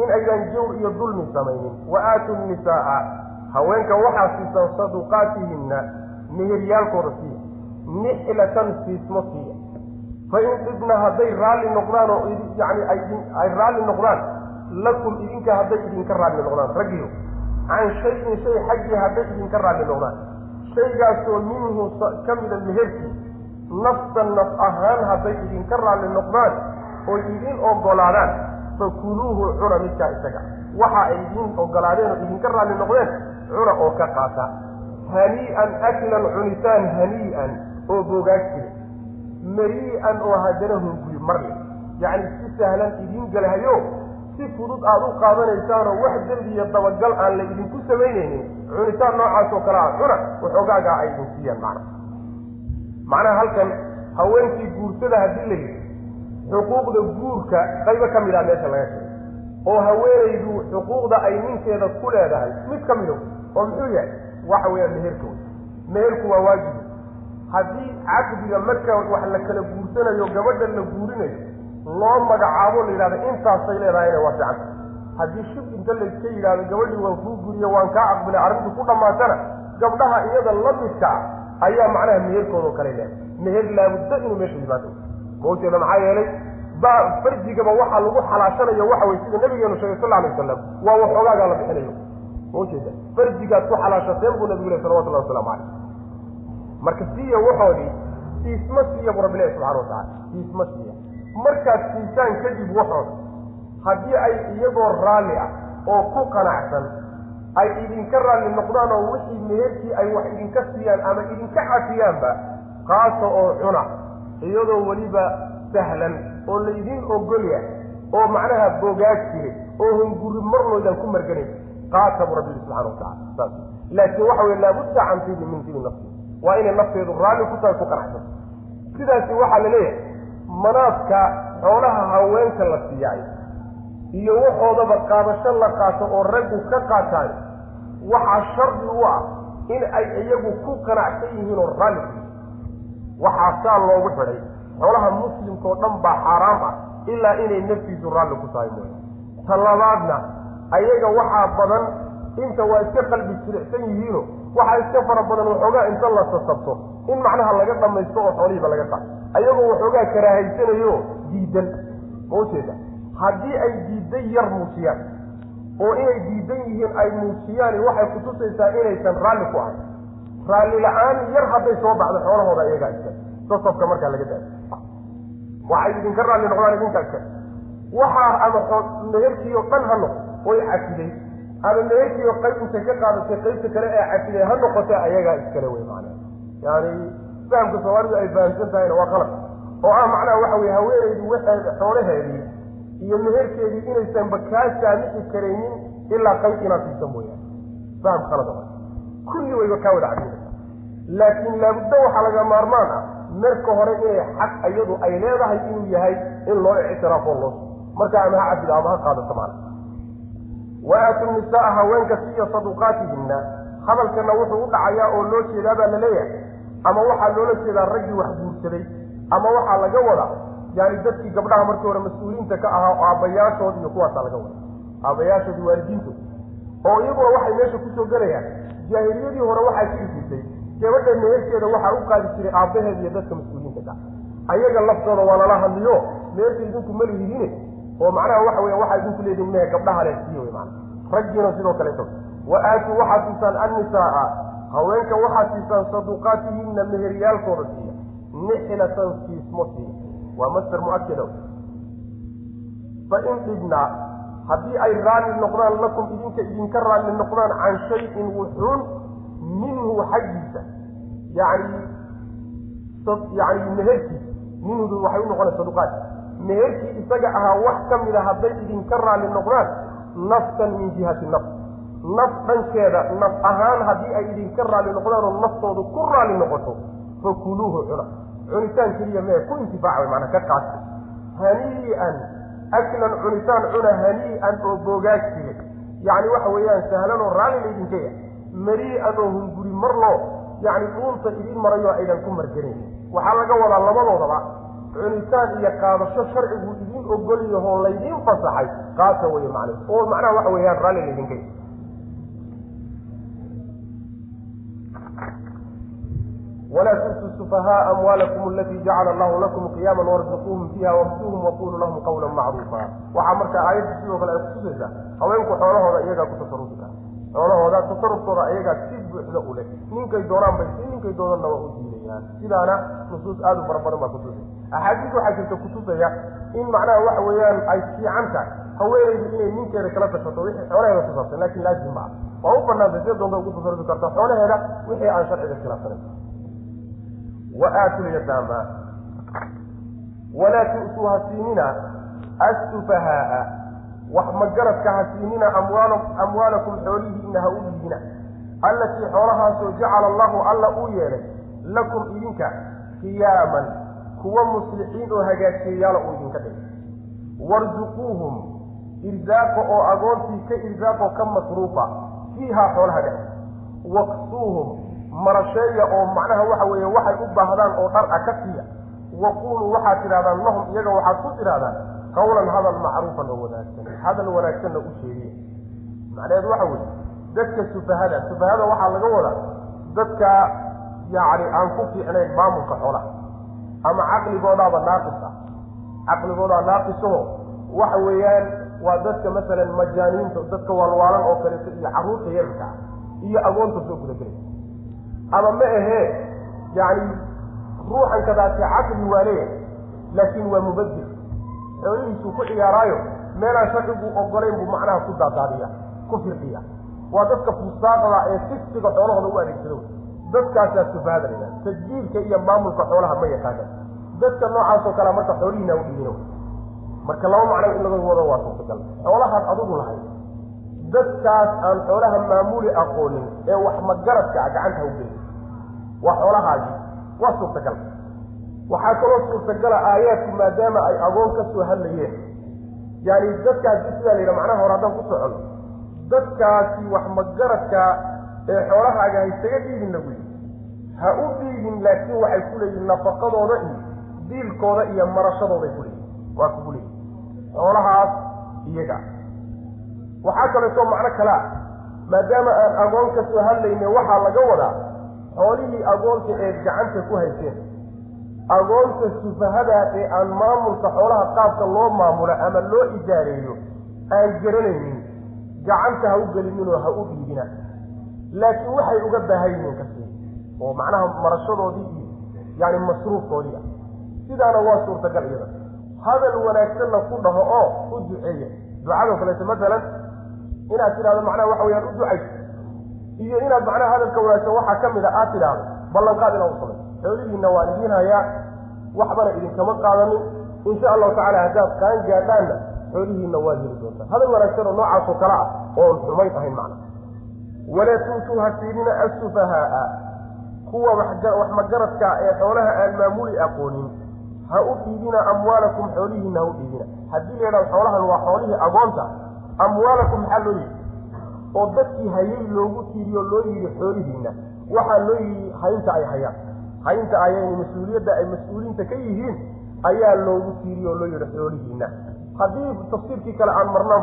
in aydan jawr iyo dulmi samaynin. Wa aatu nisaaa haweenka waxaa siisan saduqaatihinna meheryaalkooda siiya nixlatan siismo siiya fa in dhibna hadday raalli noqdaan oo yani ay raalli noqdaan lakum idinka hadday idinka raalli noqdaan raggiyo can shayin shay xaggii hadday idinka raalli noqdaan. Shaygaasoo minhu ka mida meherkii nafsan naf ahaan hadday idinka raalli noqdaan oy idin ogolaadaan fakuluuhu cuna midkaa isaga. Waxa ay idin ogolaadeen oo idinka raalli noqdeen cuna oo ka qaata. Hanii'an aklan cunitaan hanii'an oo boogaag jira marii'an oo haddana hunguri marle yacni si sahlan idiin galahayo si fudud aada u qaadanaysaanoo wax dembi iyo dabagal aan la idinku samaynaynin cunitaan noocaas oo kale ah cuna waxoogaagaa ay idin siiyaan macna. Macnaha halkan haweenkii guursada haddii la yidhi xuquuqda guurka qaybo ka mid ah meesha laga sheegay. Oo haweenaydu xuquuqda ay ninkeeda ku leedahay mid ka mido oo muxuu yahay waxa weeyaan meherka wey meherku waa waajibi haddii caqdiga marka wax la kala guursanayo gabadha la guurinayo loo magacaabo la yidhahda intaasay leedahayna waa fiicanta haddii shib inta layska yidhahdo gabadhii waan kuu guriyo waan kaa aqbilay arrintu ku dhammaatana gabdhaha iyada la midka ah ayaa macnaha meherkoodao kale leedahay. Meher laabudda inuu meesha yimaado maujeeda maxaa yeelay ba farjigaba waxaa lagu xalaashanayo waxa wey sida nabigeenu sheegay sal alay wasalam waa waxoogaagaa la bixinayo. Maujeeda farjigaad ku xalaashateen buu nabigu leh salawatullahi waslamu calayh marka siiya waxoodii siisma siiya bu rabbilahi subxana watacala siisma siiya markaad siisaan kadib waxooda haddii ay iyagoo raalli ah oo ku qanacsan ay idinka raalli noqdaan oo wixii meherkii ay wax idinka siiyaan ama idinka cafiyaanba qaasa oo cuna iyadoo weliba sahlan oo laydin ogol yahay oo macnaha bogaag jire oo hunguri marloodan ku marganayn qaata bu rabbi subxana watacala laakiin waxa wey laabudda can tibi min tibi nafsi waa inay nafteedu raalli ku tahay ku qanacsan sidaasi waxaa la leeyahay manaadka xoolaha haweenka la siiyay iyo waxoodaba qaadasho la qaato oo raggu ka qaataan waxaa shardi u ah in ay iyagu ku qanacsan yihiin oo raalli ku waxaa saa loogu xidhay xoolaha muslimka oo dhan baa xaaraam ah ilaa inay naftiisu raalli ku tahay mooya ta labaadna ayaga waxaa badan inta waa iska qalbi jiricsan yihiino waxaa iska fara badan waxoogaa inta la sasabto in macnaha laga dhamaysto oo xoolihiiba laga qaato ayagoo waxoogaa karaahaysanayo diidan. Ma ujeeda haddii ay diidan yar muujiyaan oo inay diidan yihiin ay muujiyaan waxay kutusaysaa inaysan raalli ku ahayn. Raalli la'aan yar hadday soo baxdo xoolahooda iyagaa iska sasabka markaa laga daayo waxay idinka raalli noqdaan idinkaa iska. Waxaa ama meherkii oo dhan ha noqo oy cafiday ama meherkii oo qayb intay ka qaadatay qaybta kale ee cafiday ha noqotee ayagaa iskale wey macnaha. Yani fahamka soomaalidu ay fahamsan tahayna waa qalad oo ah macnaha waxa weye haweenaydu waxay xoolaheedii iyo meherkeedii inaysanba kaa saamixi karaynin ilaa qayb inaad siisa mooyaane. Faham khalad oo kulli wayba kaa wada cafinaysa laakiin laabudda waxaa laga maarmaan ah marka hore inay xaq iyadu ay leedahay inuu yahay in loo ictiraafoo loo marka ama ha cafido ama ha qaadato maana wa aatu nisaaa haweenka siiya saduqaatihinna hadalkana wuxuu u dhacayaa oo loo jeedaa baa la leeyahay ama waxaa loola jeedaa raggii wax guursaday ama waxaa laga wadaa yani dadkii gabdhaha markii hore mas'uuliyiinta ka ahaa oo aabbayaashood iyo kuwaasaa laga wada. Aabbayaashood waalidiintood. Oo iyaguna waxay meesha ku soo gelayaan jaahiliyadii hore waxaa jiri jirtay gabadha meherkeeda waxaa u qaadi jiray aabbaheed iyo dadka mas'uuliyiinta ka. Ayaga laftooda waa lala hadliyo meherka idinku malihihiine oo macnaha waxa weya waxaa idinku leedihin mehe gabdhaha le siiyo wy maana raggiina sidoo kaleeto wa aatuu waxaad siisaan annisaaa. Haweenka waxaad siisaan saduqaatihinna meheryaalkooda siiya. Nixlatan siismo siiya waa master muakida fa in dhibnaa haddii ay raalli noqdaan lakum idinka idinka raalli noqdaan can shayin wuxuun minhu xaggiisa. Yani yani meherkii minhudu waxay u noqonay saduqaat meherkii isaga ahaa wax ka mida hadday idinka raalli noqdaan nafsan min jihati nafs naf dhankeeda naf ahaan haddii ay idinka raalli noqdaan oo naftoodu ku raalli noqoto fakuluuhu cuna. Cunitaan keliya mee ku intifaaca way maanaa ka qaata hanii'an aklan cunitaan cuna hanii'an oo boogaag jire yacni waxa weeyaan sahlan oo raalli laydinka yahay. Marii'an oo hunguri marloo yacni dhuunta idiin marayo aydan ku marganayn. Waxaa laga wadaa labadoodaba cunitaan iyo qaadasho sharcigu idiin ogol yahoo laydiin fasaxay qaata wey macna oo macnaha waxa weeyaan raalli laydinka walaa tu'tuu sufahaaa amwaalakum alatii jacala allahu lakum qiyaama warzuquuhum fiiha waksuuhum waquluu lahum qawlan macruufa. Waxaa marka aayadda sidoo kale ay kutusaysaa haweenku xoolahooda iyagaa ku tasarufi kara xoolahooda tasarufkooda iyagaa si buuxda u leh. Ninkay doonaan bay si ninkay doonanna waa u diidayaan. Sidaana nusuus aada u fara badan baa kutusay axaadiis waxaa jirta kutusaya in macnaha waxa weeyaan ay fiican tahay haweenaydu inay ninkeeda kala tashato wixii xoolaheeda ku saabsan laakin laazim ma ah waa u banaantay see doonta ugu tasarufi karta xoolaheeda wixii aan sharciga khilaafsanayn wa aatu lyataama walaa tu'tuu ha siinina assufahaaa. Wax magaradka ha siinina amwaal amwaalakum xoolihiina ha u dhiibina allatii xoolahaasoo jacala allahu alla uu yeelay lakum idinka qiyaaman kuwa muslixiin oo hagaajiyayaala uu idinka dhigay. Warzuquuhum irsaaqa oo agoontii ka irsaaqoo ka masruufa fiihaa xoolaha dhex waksuuhum marasheeya oo macnaha waxa weeye waxay u baahdaan oo dhar a ka siiya. Waquuluu waxaad tidhahdaan lahum iyaga waxaad ku tidhahdaan qawlan hadal macruufan oo wanaagsan hadal wanaagsanna u sheegiya macnaheedu waxa weeye dadka sufahada sufahada waxaa laga wadaa dadka yacni aan ku fiicnayn maamulka xoolaha ama caqligoodaaba naaqis ah caqligoodaa naaqisaho waxa weeyaan waa dadka masalan majaaniinta dadka waalwaalan oo kaleeto iyo carruurta yararka ah iyo agoonta soo gudagelaya ama ma ahee yacni ruuxan kadaasi caqli waa leeyahay laakiin waa mubadil xoolihiisuu ku ciyaaraayo meelaan sharcigu ogolayn buu macnaha ku daadaadiya ku firqiya waa dadka fusaaqda ee fistiga xoolahooda u adeegsado dadkaasaa sufahada la yidhaha tajjiilka iyo maamulka xoolaha ma yaqaana dadka noocaasoo kalea marka xoolihiina u dhibino marka laba macno in laga wado waa suurtagal xoolahaad adigu lahayd. Dadkaas aan xoolaha maamuli aqoonin ee wax magaradka a gacanta u geli waa xoolahaagii waa suurtagal waxaa kaloo suurtagala aayaadku maadaama ay agoon ka soo hadlayeen. Yani dadkaasi sidaa la yidhaha macnaha hore haddaan ku socono dadkaasi wax magaradka ee xoolahaaga haysaga dhiibin lagu ha u dhiibin laakiin waxay ku leeyihiin nafaqadooda iyo diilkooda iyo marashadooday ku leeyihiin waa kugu leeyihiin xoolahaas iyaga. Waxaa kaleetoo macno kale ah maadaama aan agoon ka soo hadlayne waxaa laga wadaa xoolihii agoonta eed gacanta ku hayseen agoonta sufahadaa ee aan maamulka xoolaha qaabka loo maamulo ama loo idaareeyo aan garanaynin. Gacanta ha u gelininoo ha u dhiibina laakiin waxay uga baahan yihiin kasi. Oo macnaha marashadoodii iyo yani masruufkoodii ah. Sidaana waa suurtagal iyada. Hadal wanaagsanna ku dhaho oo u duceeya. Ducadoo kaleeto masalan inaad tidhahdo macnaha waxa weyaan u ducay iyo inaad macnaha hadalka wanaagsan waxaa ka mid a aad tidhaahdo ballanqaad inaad u samay xoolihiinna waan idiin hayaa waxbana idinkama qaadanin. Insha allahu tacala haddaad qaan gaadhaanna xoolihiinna waad heli doontaa. Hadal wanaagsan oo noocaasoo kale ah oon xumayn ahayn macna walaa tuutuu ha siinina assufahaaa. Kuwa wax magaradka ee xoolaha aan maamuli aqoonin ha u dhiibina amwaalakum xoolihiina ha u dhiibina haddii la yidhahdo xoolahan waa xoolihii agoonta amwaalakum maxaa loo yidhi? Oo dadkii hayay loogu tiiriyo loo yidhi xoolihiina waxaa loo yidhi haynta ay hayaan. Haynta ayay mas'uuliyadda ay mas'uuliinta ka yihiin ayaa loogu tiiriyo loo yidhi xoolihiina haddii tafsiirkii kale aan marna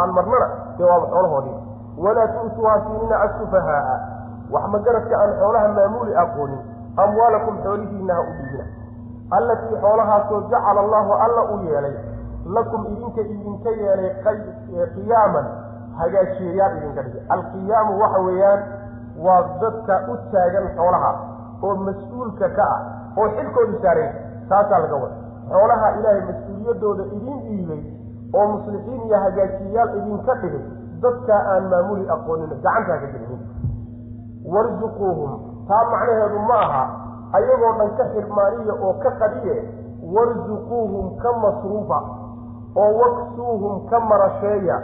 aan marnana dee waaba xoolahoodii walaa tu'tuu ha siinina assufahaaa wax magaradka aan xoolaha maamuli aqoonin? Amwaalakum xoolihiina ha u dhiibina allatii xoolahaasoo jacala allahu alla u yeelay lakum idinka idinka yeelay qiyaaman hagaajiyayaal idinka dhigi alqiyaamu waxa weeyaan waa dadka u taagan xoolaha oo mas'uulka ka ah oo xilkoodu saareen taasaa laga wada xoolaha ilaahay mas'uuliyadooda idin dhiibay oo muslixiin iyo hagaajiyayaal idinka dhigay dadkaa aan maamuli aqoonin gacantaa ka gelinin warzuquuhum taa macnaheedu ma aha ayagoo dhan ka xirmaaniya oo ka qadiye warzuquuhum ka masruufa oo waksuuhum ka marasheeya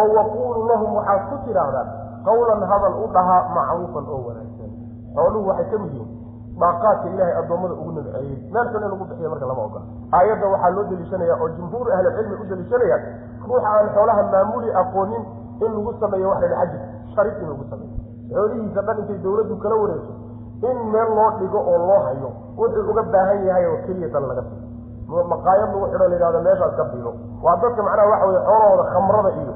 oo waquuluu lahum waxaad ku tidhaahdaan qawlan hadal u dhahaa macruufan oo wanaagsan. Xooluhu waxay ka mid yihiin daaqaadka ilaahay addoommada ugu nabceeyey meel kale lagu bixiya marka lama ogola. Aayadda waxaa loo deliishanaya oo jumhuur ahlicilmi u deliishanayaan ruuxa aan xoolaha maamuli aqoonin in lagu sameeyo waxa la xajir sharif in lagu sameeyo. Xoolihiisa dhan intay dawladdu kala wareegso in meel loo dhigo oo loo hayo wuxuu uga baahan yahay oo keliya dan laga siiyo. Maqaayad lagu xidho la yidhahdo meeshaas ka biilo waa dadka macnaha waxa weye xoolahooda khamrada iyo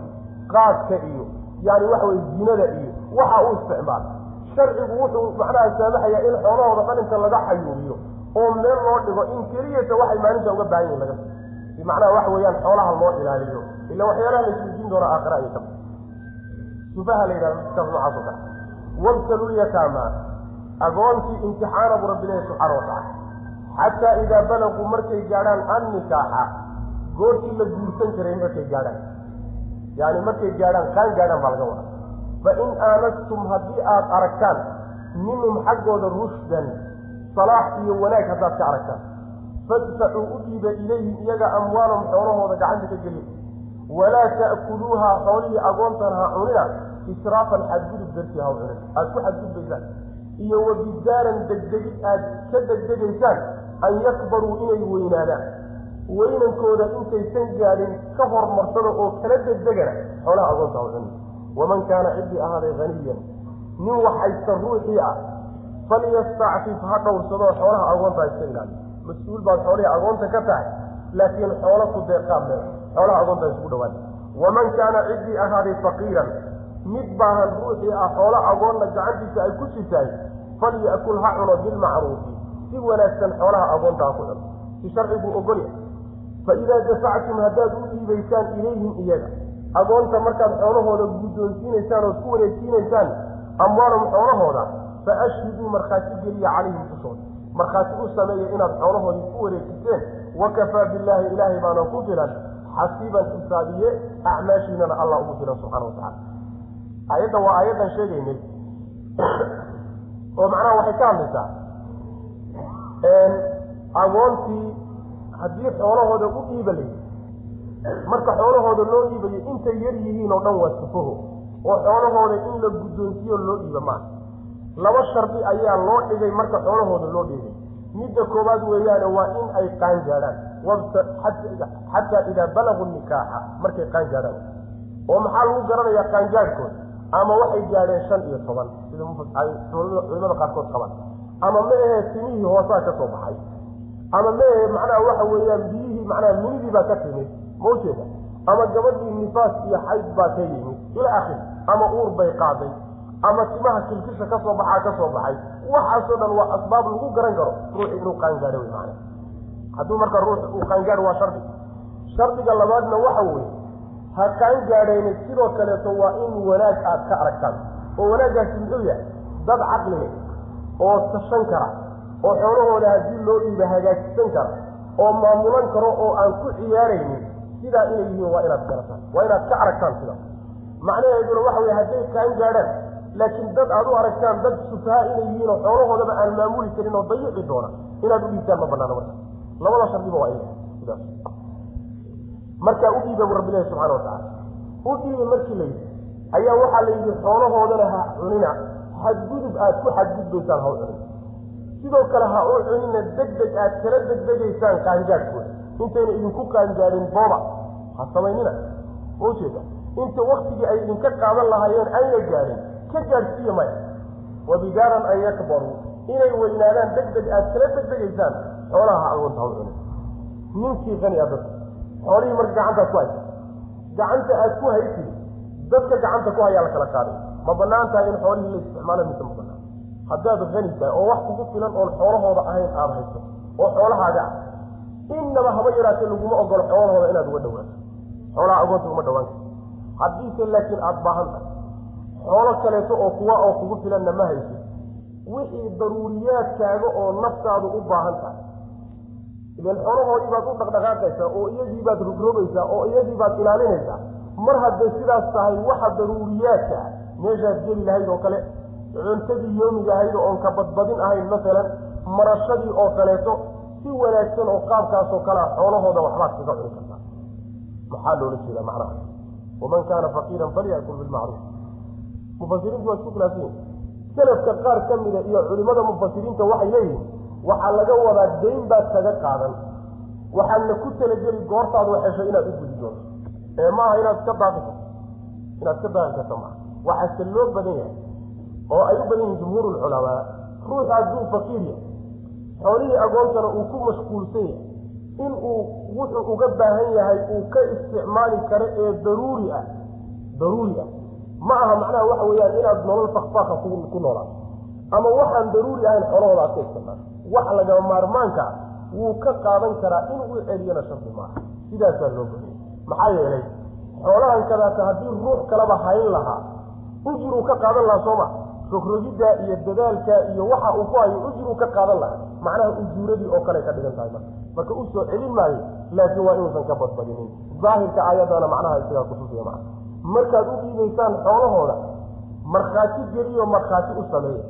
qaadka iyo yani waxa weye zinada iyo waxa u isticmaala sharcigu wuxuu macnaha saamaxayaa in xoolahooda dhaninka laga xayuuriyo oo meel loo dhigo in keliyata waxay maalinta uga baahan yihiin laga bimacnaha waxa weeyaan xoolaha loo ilaaliyo ila waxyaalaha la isweydiin doona aakhira ayay ka sufaha la yidhahdo kitaab noocaas oo kale wabtalulyataama agoontii imtixaana buu rabbi leeyahy subxaana watacala xataa idaa balaguu markay gaadhaan annikaaxa goortii la guursan jiray markay gaadhaan. Yani markay gaadhaan qaan gaadhaan baa laga wadaa. Fain aanastum haddii aada aragtaan minhum xaggooda rushdan salaax iyo wanaag haddaad ka aragtaan fadfacuu u dhiiba ilayhim iyaga amwaalahum xoolahooda gacanta ka geliya. Walaa ta'kuluuha xoolihii agoontan ha cunina israafan xadgudub dartii ha cunin aada ku xadgudbaysaan iyo wabidaaran degdegid aad ka degdegaysaan an yakbaruu inay weynaadaan. Weynankooda intaysan gaadhin ka hormarsada oo kala degdegana xoolaha agoonta ha cunin. Waman kaana ciddii ahaaday haniyan nin waxaysta ruuxii ah falyastacfif ha dhowrsadoo xoolaha agoonta ha iska ilaaliyo mas'uul baad xoolihii agoonta ka tahay laakiin xoolo ku deeqaab mee xoolaha agoonta ha isku dhawaada waman kaana ciddii ahaaday faqiiran mid baahan ruuxii ah xoolo agoonna gacantiisa ay ku jirtahay falyakul ha cuno bilmacruufi si wanaagsan xoolaha agoonta ha ku cuno si sharcigu ogolya faidaa dafactum haddaad u dhiibaysaan ilayhim iyaga agoonta markaad xoolahooda guddoonsiinaysaan ood ku wareegsiinaysaan amwaalahum xoolahooda fa ashhiduu markhaati geliya calayhim dushooda markhaati u sameeya inaad xoolahoodii ku wareejiseen wakafaa billaahi ilaahay baana ku filan. Xasiiban xisaabiye acmaashiinana allah ugu filan subxana watacala aayaddan waa aayaddan sheegaynay oo macnaha waxay ka hadlaysaa agoontii haddii xoolahooda u layi marka xoolahooda loo dhiibayo intay yar yihiin oo dhan waa sufaho oo xoolahooda in la guddoonsiyo loo dhiiba maaha laba shardi ayaa loo dhigay marka xoolahooda loo dhiibay. Midda koowaad weeyaane waa in ay qaan gaadhaan. Xataa idaa balaguu nikaaxa markay qaan gaadhaan. Oo maxaa lagu garanayaa qaangaadhkooda ama waxay gaadheen shan iyo toban. Sida qaarkood qabaan. Ama ma ahee timihii hoosaa ka soo baxay. Ama ma ahe macnaha waxa weeyaan biyihii macnaha minidii baa ka timid. Ma ujeeda ama gabadhii nifaas iyo xayd baa ka yimid. Ila akhiri ama uur bay qaaday. Ama timaha kilkisha ka soo baxaa ka soo baxay. Waxaasoo dhan waa asbaab lagu garan karo. Ruuxi inuu qaangaadho wey macana hadduu marka ruux uu qaangaadho waa shardi. Shardiga labaadna waxa weeye ha qaangaadhayna sidoo kaleeto waa in wanaag aad ka aragtaan. Oo wanaaggaasi muxuu yahay? Dad caqli oo tashan kara oo xoolahooda haddii loo dhiiba hagaajisan kara oo maamulan karo oo aan ku ciyaaraynin sidaa inay yihiin waa inaad garataan waa inaad ka aragtaan sidaa macnaheeduna waxa weye hadday qaan gaadhaan laakiin dad aad u aragtaan dad sufaha inay yihiin oo xoolahoodaba aan maamuli karin oo dayici doona inaad u dhiibtaan ma banaana marka. Labada shardiba waa iyaga sidaas markaa u dhiiba bu rabbilahi subxana watacala u dhiiba markii la yidhi ayaa waxaa la yidhi xoolahoodana ha cunina xadgudub aad ku xadgudbaysaan ha u cunin. Sidoo kale ha u cunina deg deg aad kala degdegaysaan qaangaadhkooda. Intayna idinku qaangaadhin booba ha samaynina. Ma ujeeda inta waktigii ay idinka qaadan lahaayeen ayna gaadhin ka gaadhsiiya maya. Wabidaaran an yakbaruu inay weynaadaan deg deg aad kala degdegaysaan xoolaha ha agoonta ha u cunin. Ninkii qani a dadka xoolihii marka gacantaad ku haysa gacanta aad ku haysid dadka gacanta ku hayaa la kala qaaday ma bannaan tahay in xoolihii la isticmaalo mise ma banaan haddaad hani tahay oo wax kugu filan oon xoolahooda ahayn aada hayso oo xoolahaaga ah. Innaba haba yaraatee laguma ogolo xoolahooda inaad uga dhawaato xoolaha agoonta uma dhawaan karto haddiise laakiin aada baahan tahay. Xoolo kaleeto oo kuwa oo kugu filanna ma haysid wixii daruuriyaadkaaga oo naftaadu u baahan tahay ilan xoolahoodii baad u dhaqdhaqaaqaysaa oo iyagii baad rogrobaysaa oo iyagii baad ilaalinaysaa mar hadday sidaas tahay waxa daruuriyaadka ah meeshaad geli lahayd oo kale cuntadii yoomiga ahayd oon ka badbadin ahayn masalan marashadii oo kaleeto si wanaagsan oo qaabkaasoo kalea xoolahooda waxbaad kaga cuni kartaa. Maxaa loola jeedaa macnaha? Waman kaana faqiiran falyakul bilmacruuf. Mufasiriintu waa isku khilaafsiyin salafka qaar ka mida iyo culimada mufasiriinta waxay leeyihiin waxaa laga wadaa dayn baad kaga qaadan. Waxaadna ku talageli goortaad waxesho inaad u gudi doonto. Ee maaha inaad iska daaqi karto. Inaad iska daaqi karto maaha waxaase loo badan yahay oo ay u badan yihiin jumhuur lculamaa ruux hadduu faqiir yahay xoolihii agoontana uu ku mashquulsan yahay in uu wuxuu uga baahan yahay uu ka isticmaali karo ee daruuri ah. Daruuri ah. Ma aha macnaha waxa weeyaan inaad nolol fakfaaka ku noolaato. Ama waxaan daruuri ahayn xoolahooda aad ka isticmaasho wax lagama maarmaanka ah wuu ka qaadan karaa inuu celiyana shardi maaha. Sidaasaa loo bahiyey maxaa yeelay xoolahan kadaata haddii ruux kalaba hayn lahaa ujiruu ka qaadan lahaa sooma rogrogiddaa iyo dadaalkaa iyo waxa uu ku hayo ujiruu ka qaadan lahaa. Macnaha ujuuradii oo kale ka dhigan tahay marka. Marka u soo celin maayo laakiin waa inuusan ka badbadinin daahirka aayadana macnaha isagaa kutusiya maa markaad u dhiibaysaan xoolahooda markhaati geliyo markhaati u sameeya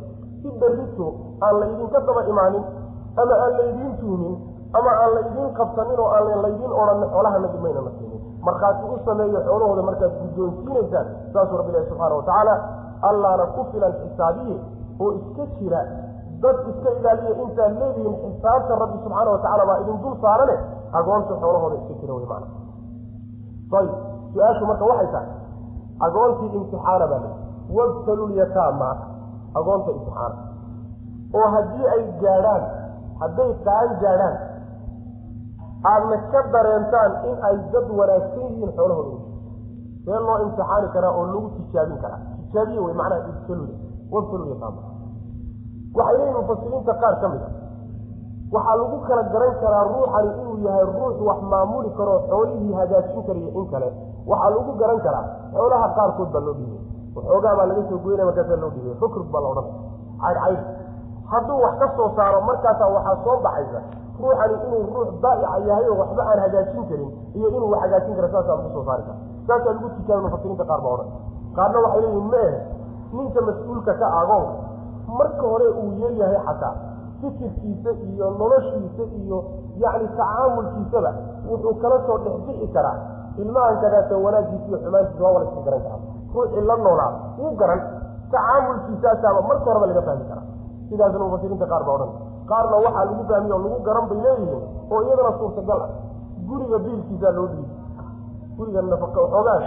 si berrito aan la idinka daba imaanin ama aan laydiin tuumin ama aan la idiin qabsanin oo aan laydiin odhanin xoolahana dimayna na siinin. Markhaati u sameeyo xoolahooda markaad guddoonsiinaysaan saasuu rabbi ilahi subxaana watacaala allaana ku filan xisaabiye oo iska jira. Dad iska ilaaliya intaad leedihiin xisaabta rabbi subxaana watacala baa idin dul saarane agoonta xoolahooda iska jira wey maana ayib su'aashu marka waxay tahay agoontii imtixaana baa lii wabtalulyataama agoonta imtixaana oo haddii ay gaadhaan hadday qaan gaadhaan aadna ka dareentaan in ay dad wanaagsan yihiin xoolahooda. See loo imtixaani karaa oo lagu tijaabin karaa. Tijaabiye wey macnaha ibtaluya wabtalulyataama waxay leeyihiin mufasiriinta qaar ka mid a waxaa lagu kala garan karaa ruuxani inuu yahay ruux wax maamuli karoo xoolihii hagaajin karayo in kale. Waxaa lagu garan karaa xoolaha qaarkood baa loo dhiibay waxoogaa baa laga soo goynaya markaasaa loo dhiibay xukrug baa la odhanaya caydcayd hadduu wax ka soo saaro markaasaa waxaa soo baxaysa ruuxani inuu ruux daa'ica yahay oo waxba aan hagaajin karin iyo inuu wax hagaajin kara saasaa lagu soo saari kara saasaa lagu tijaabi mufasiriinta qaar baa odhan. Qaarna waxay leeyihiin ma ninka mas'uulka ka agoon marka hore uu yaryahay xataa fikirkiisa iyo noloshiisa iyo yacni tacaamulkiisaba wuxuu kala soo dhexbixi karaa. Ilmahan kadaata wanaaggiisa iyo xumaantiisa waa wala iska garan karaa ruuxii la noolaa wuu garan. Tacaamulkiisaasaaba marka horeba laga fahmi karaa. Sidaasna mufasiriinta qaar baa odhan. Qaarna waxaa lagu fahmiye oo lagu garan bay leeyihiin oo iyadana suurtagal ah. Guriga biilkiisaa loo dhiibi. Guriga nafaqa waxoogaa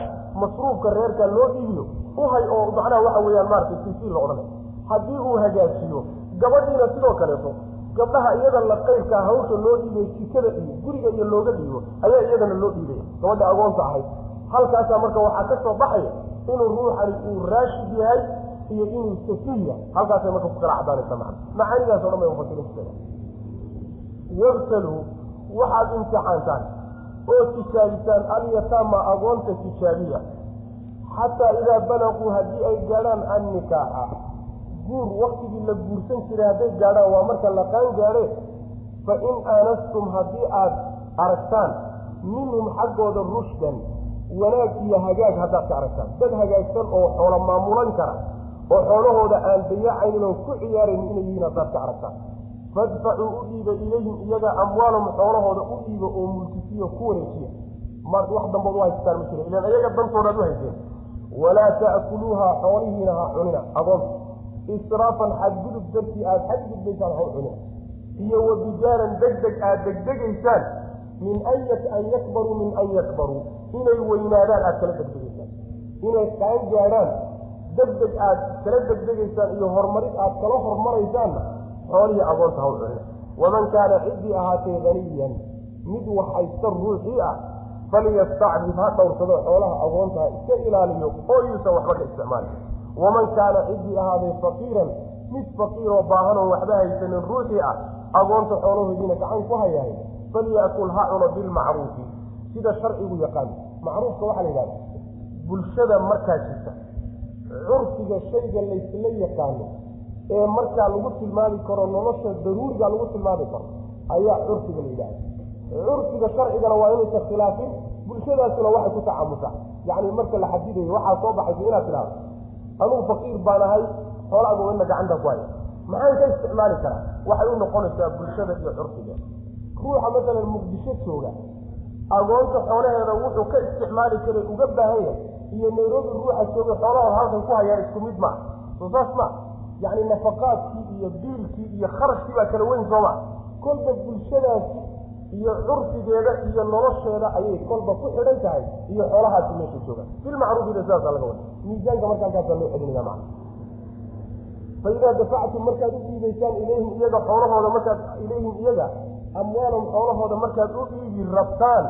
masruufka reerkaa loo dhiibiyo uhay oo macnaha waxa weeyaan maaragtay sisiil la odhanay. Haddii uu hagaajiyo gabadhiina sidoo kaleeto gabdhaha iyada la qaybkaa hawsha loo dhiibay jikada iyo guriga iyo looga dhiibo ayaa iyadana loo dhiibaya. Gabadha agoonta ahayd halkaasaa marka waxaa ka soo baxaya inuu ruuxani uu raashid yahay iyo inuu safiih yahay. Halkaasay marka ku cadaanaysa macna. Macaanidaas o dhan bay mufasiriintu sheegaan wabtaluu waxaad imtixaantaan oo tijaabisaan alyataama agoonta tijaabiya xataa idaa balaquu haddii ay gaadhaan annikaaxa guur waktigii la guursan jiray hadday gaadhaan waa marka la qaan gaadheen fa in aanastum haddii aad aragtaan minhum xaggooda rushdan wanaag iyo hagaag haddaad ka aragtaan. Dad hagaagsan oo xoolo maamulan kara oo xoolahooda aan dayacaynin oon ku ciyaaraynin inay yihiin haddaad ka aragtaan. Fadfacuu u dhiiba ilayhim iyaga amwaalahum xoolahooda u dhiiba oo mulkisiyo ku wareejiya. Mar wax dambood u haystaan ma jira. Ilaan iyaga dantoodaad u hayseen walaa ta'kuluuha xoolihiina ha cunina. Agoonta israafan xadgudub dartii aada xadgudbaysaan ha u cunina. Iyo wabijaaran deg deg aada degdegaysaan min an yakbaruu min an yakbaruu inay weynaadaan aada kala degdegaysaan. Inay qaan gaadhaan deg deg aada kala degdegaysaan iyo horumarid aada kala hormaraysaanna xoolihii agoonta ha u cunina waman kaana ciddii ahaatee haniyan mid wax haysta ruuxii ah falyastacdif ha dhowrsado xoolaha agoonta iska ilaaliyo oo yuusan waxba ka isticmaalin. Waman kaana ciddii ahaaday faqiiran mid faqiiroo baahanoo waxba haysanin ruuxii ah agoonta xoolahoodiina gacan ku hayahay falyakul ha cuno bilmacruufi sida sharcigu yaqaan macruufka waxaa la yidhahda bulshada markaa jirta curfiga shayga laysla yaqaano ee markaa lagu tilmaami karo nolosha daruuriga lagu tilmaami karo ayaa curfiga la yidhahda curfiga sharcigana waa inaysan khilaafin bulshadaasuna waxay ku tacaamushaa yacni marka la xadidayo waxaa soo baxaysa inaad tidhahdo anugu faqiir baan ahay xoola agoona gacanta ku haya maxaan ka isticmaali karaa waxay u noqonaysaa bulshada iyo curfiga ruuxa masalan muqdisho jooga agoonta xoolaheeda wuxuu ka isticmaali karay uga baahan yahay iyo nairobi ruuxa jooga xoolahooda halkan ku hayaan isku mid maa soo ma yacni nafaqaadkii iyo biilkii iyo kharashkii baa kala weyn sooma kolba bulshadaasi iyo curfigeeda iyo nolosheeda ayay kolba ku xidhan tahay iyo xoolahaasi meesha jooga. Bilmacruufina sidaasa laga wada miisaanka marka loo celinaya macna. Fa idaa dafactum markaad u dhiibaysaan ilayhim iyaga xoolahooda markaad ilayhim iyaga amwaalahum xoolahooda markaad u dhiibi rabtaan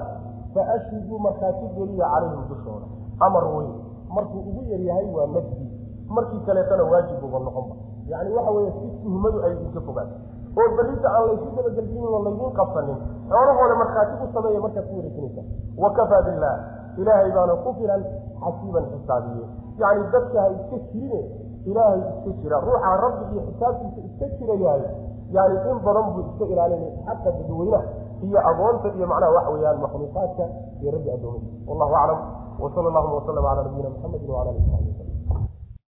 fa ashhiduu markhaati geliya calayhim dushooda. Amar weyn. Markuu ugu yaryahay waa nafdii markii kaleetana waajib uba noqonba yani waxa weeye si tuhmadu ay idinka fogaan oo berrita aan laysu dabagelginin oo laydiin qabsanin xoolahooda markhaati ku sameeya markaad ku wareejinaysa. Wakafaa billah. Ilaahay baana ku filan xasiiban xisaabiye yacni dadka ha iska jirine ilaahay iska jira. Ruuxa rabbi iyo xisaabtiisa iska jira yahay yani in badan buu iska ilaalinay xaqa dadweynaha iyo agoonta iyo macnaha waxa weeyaan makhluuqaadka iyo rabbi addoomaysa wallahu aclam wsala allahuma waslama cala nabiyina muxamedi wala alihi saxbi waslm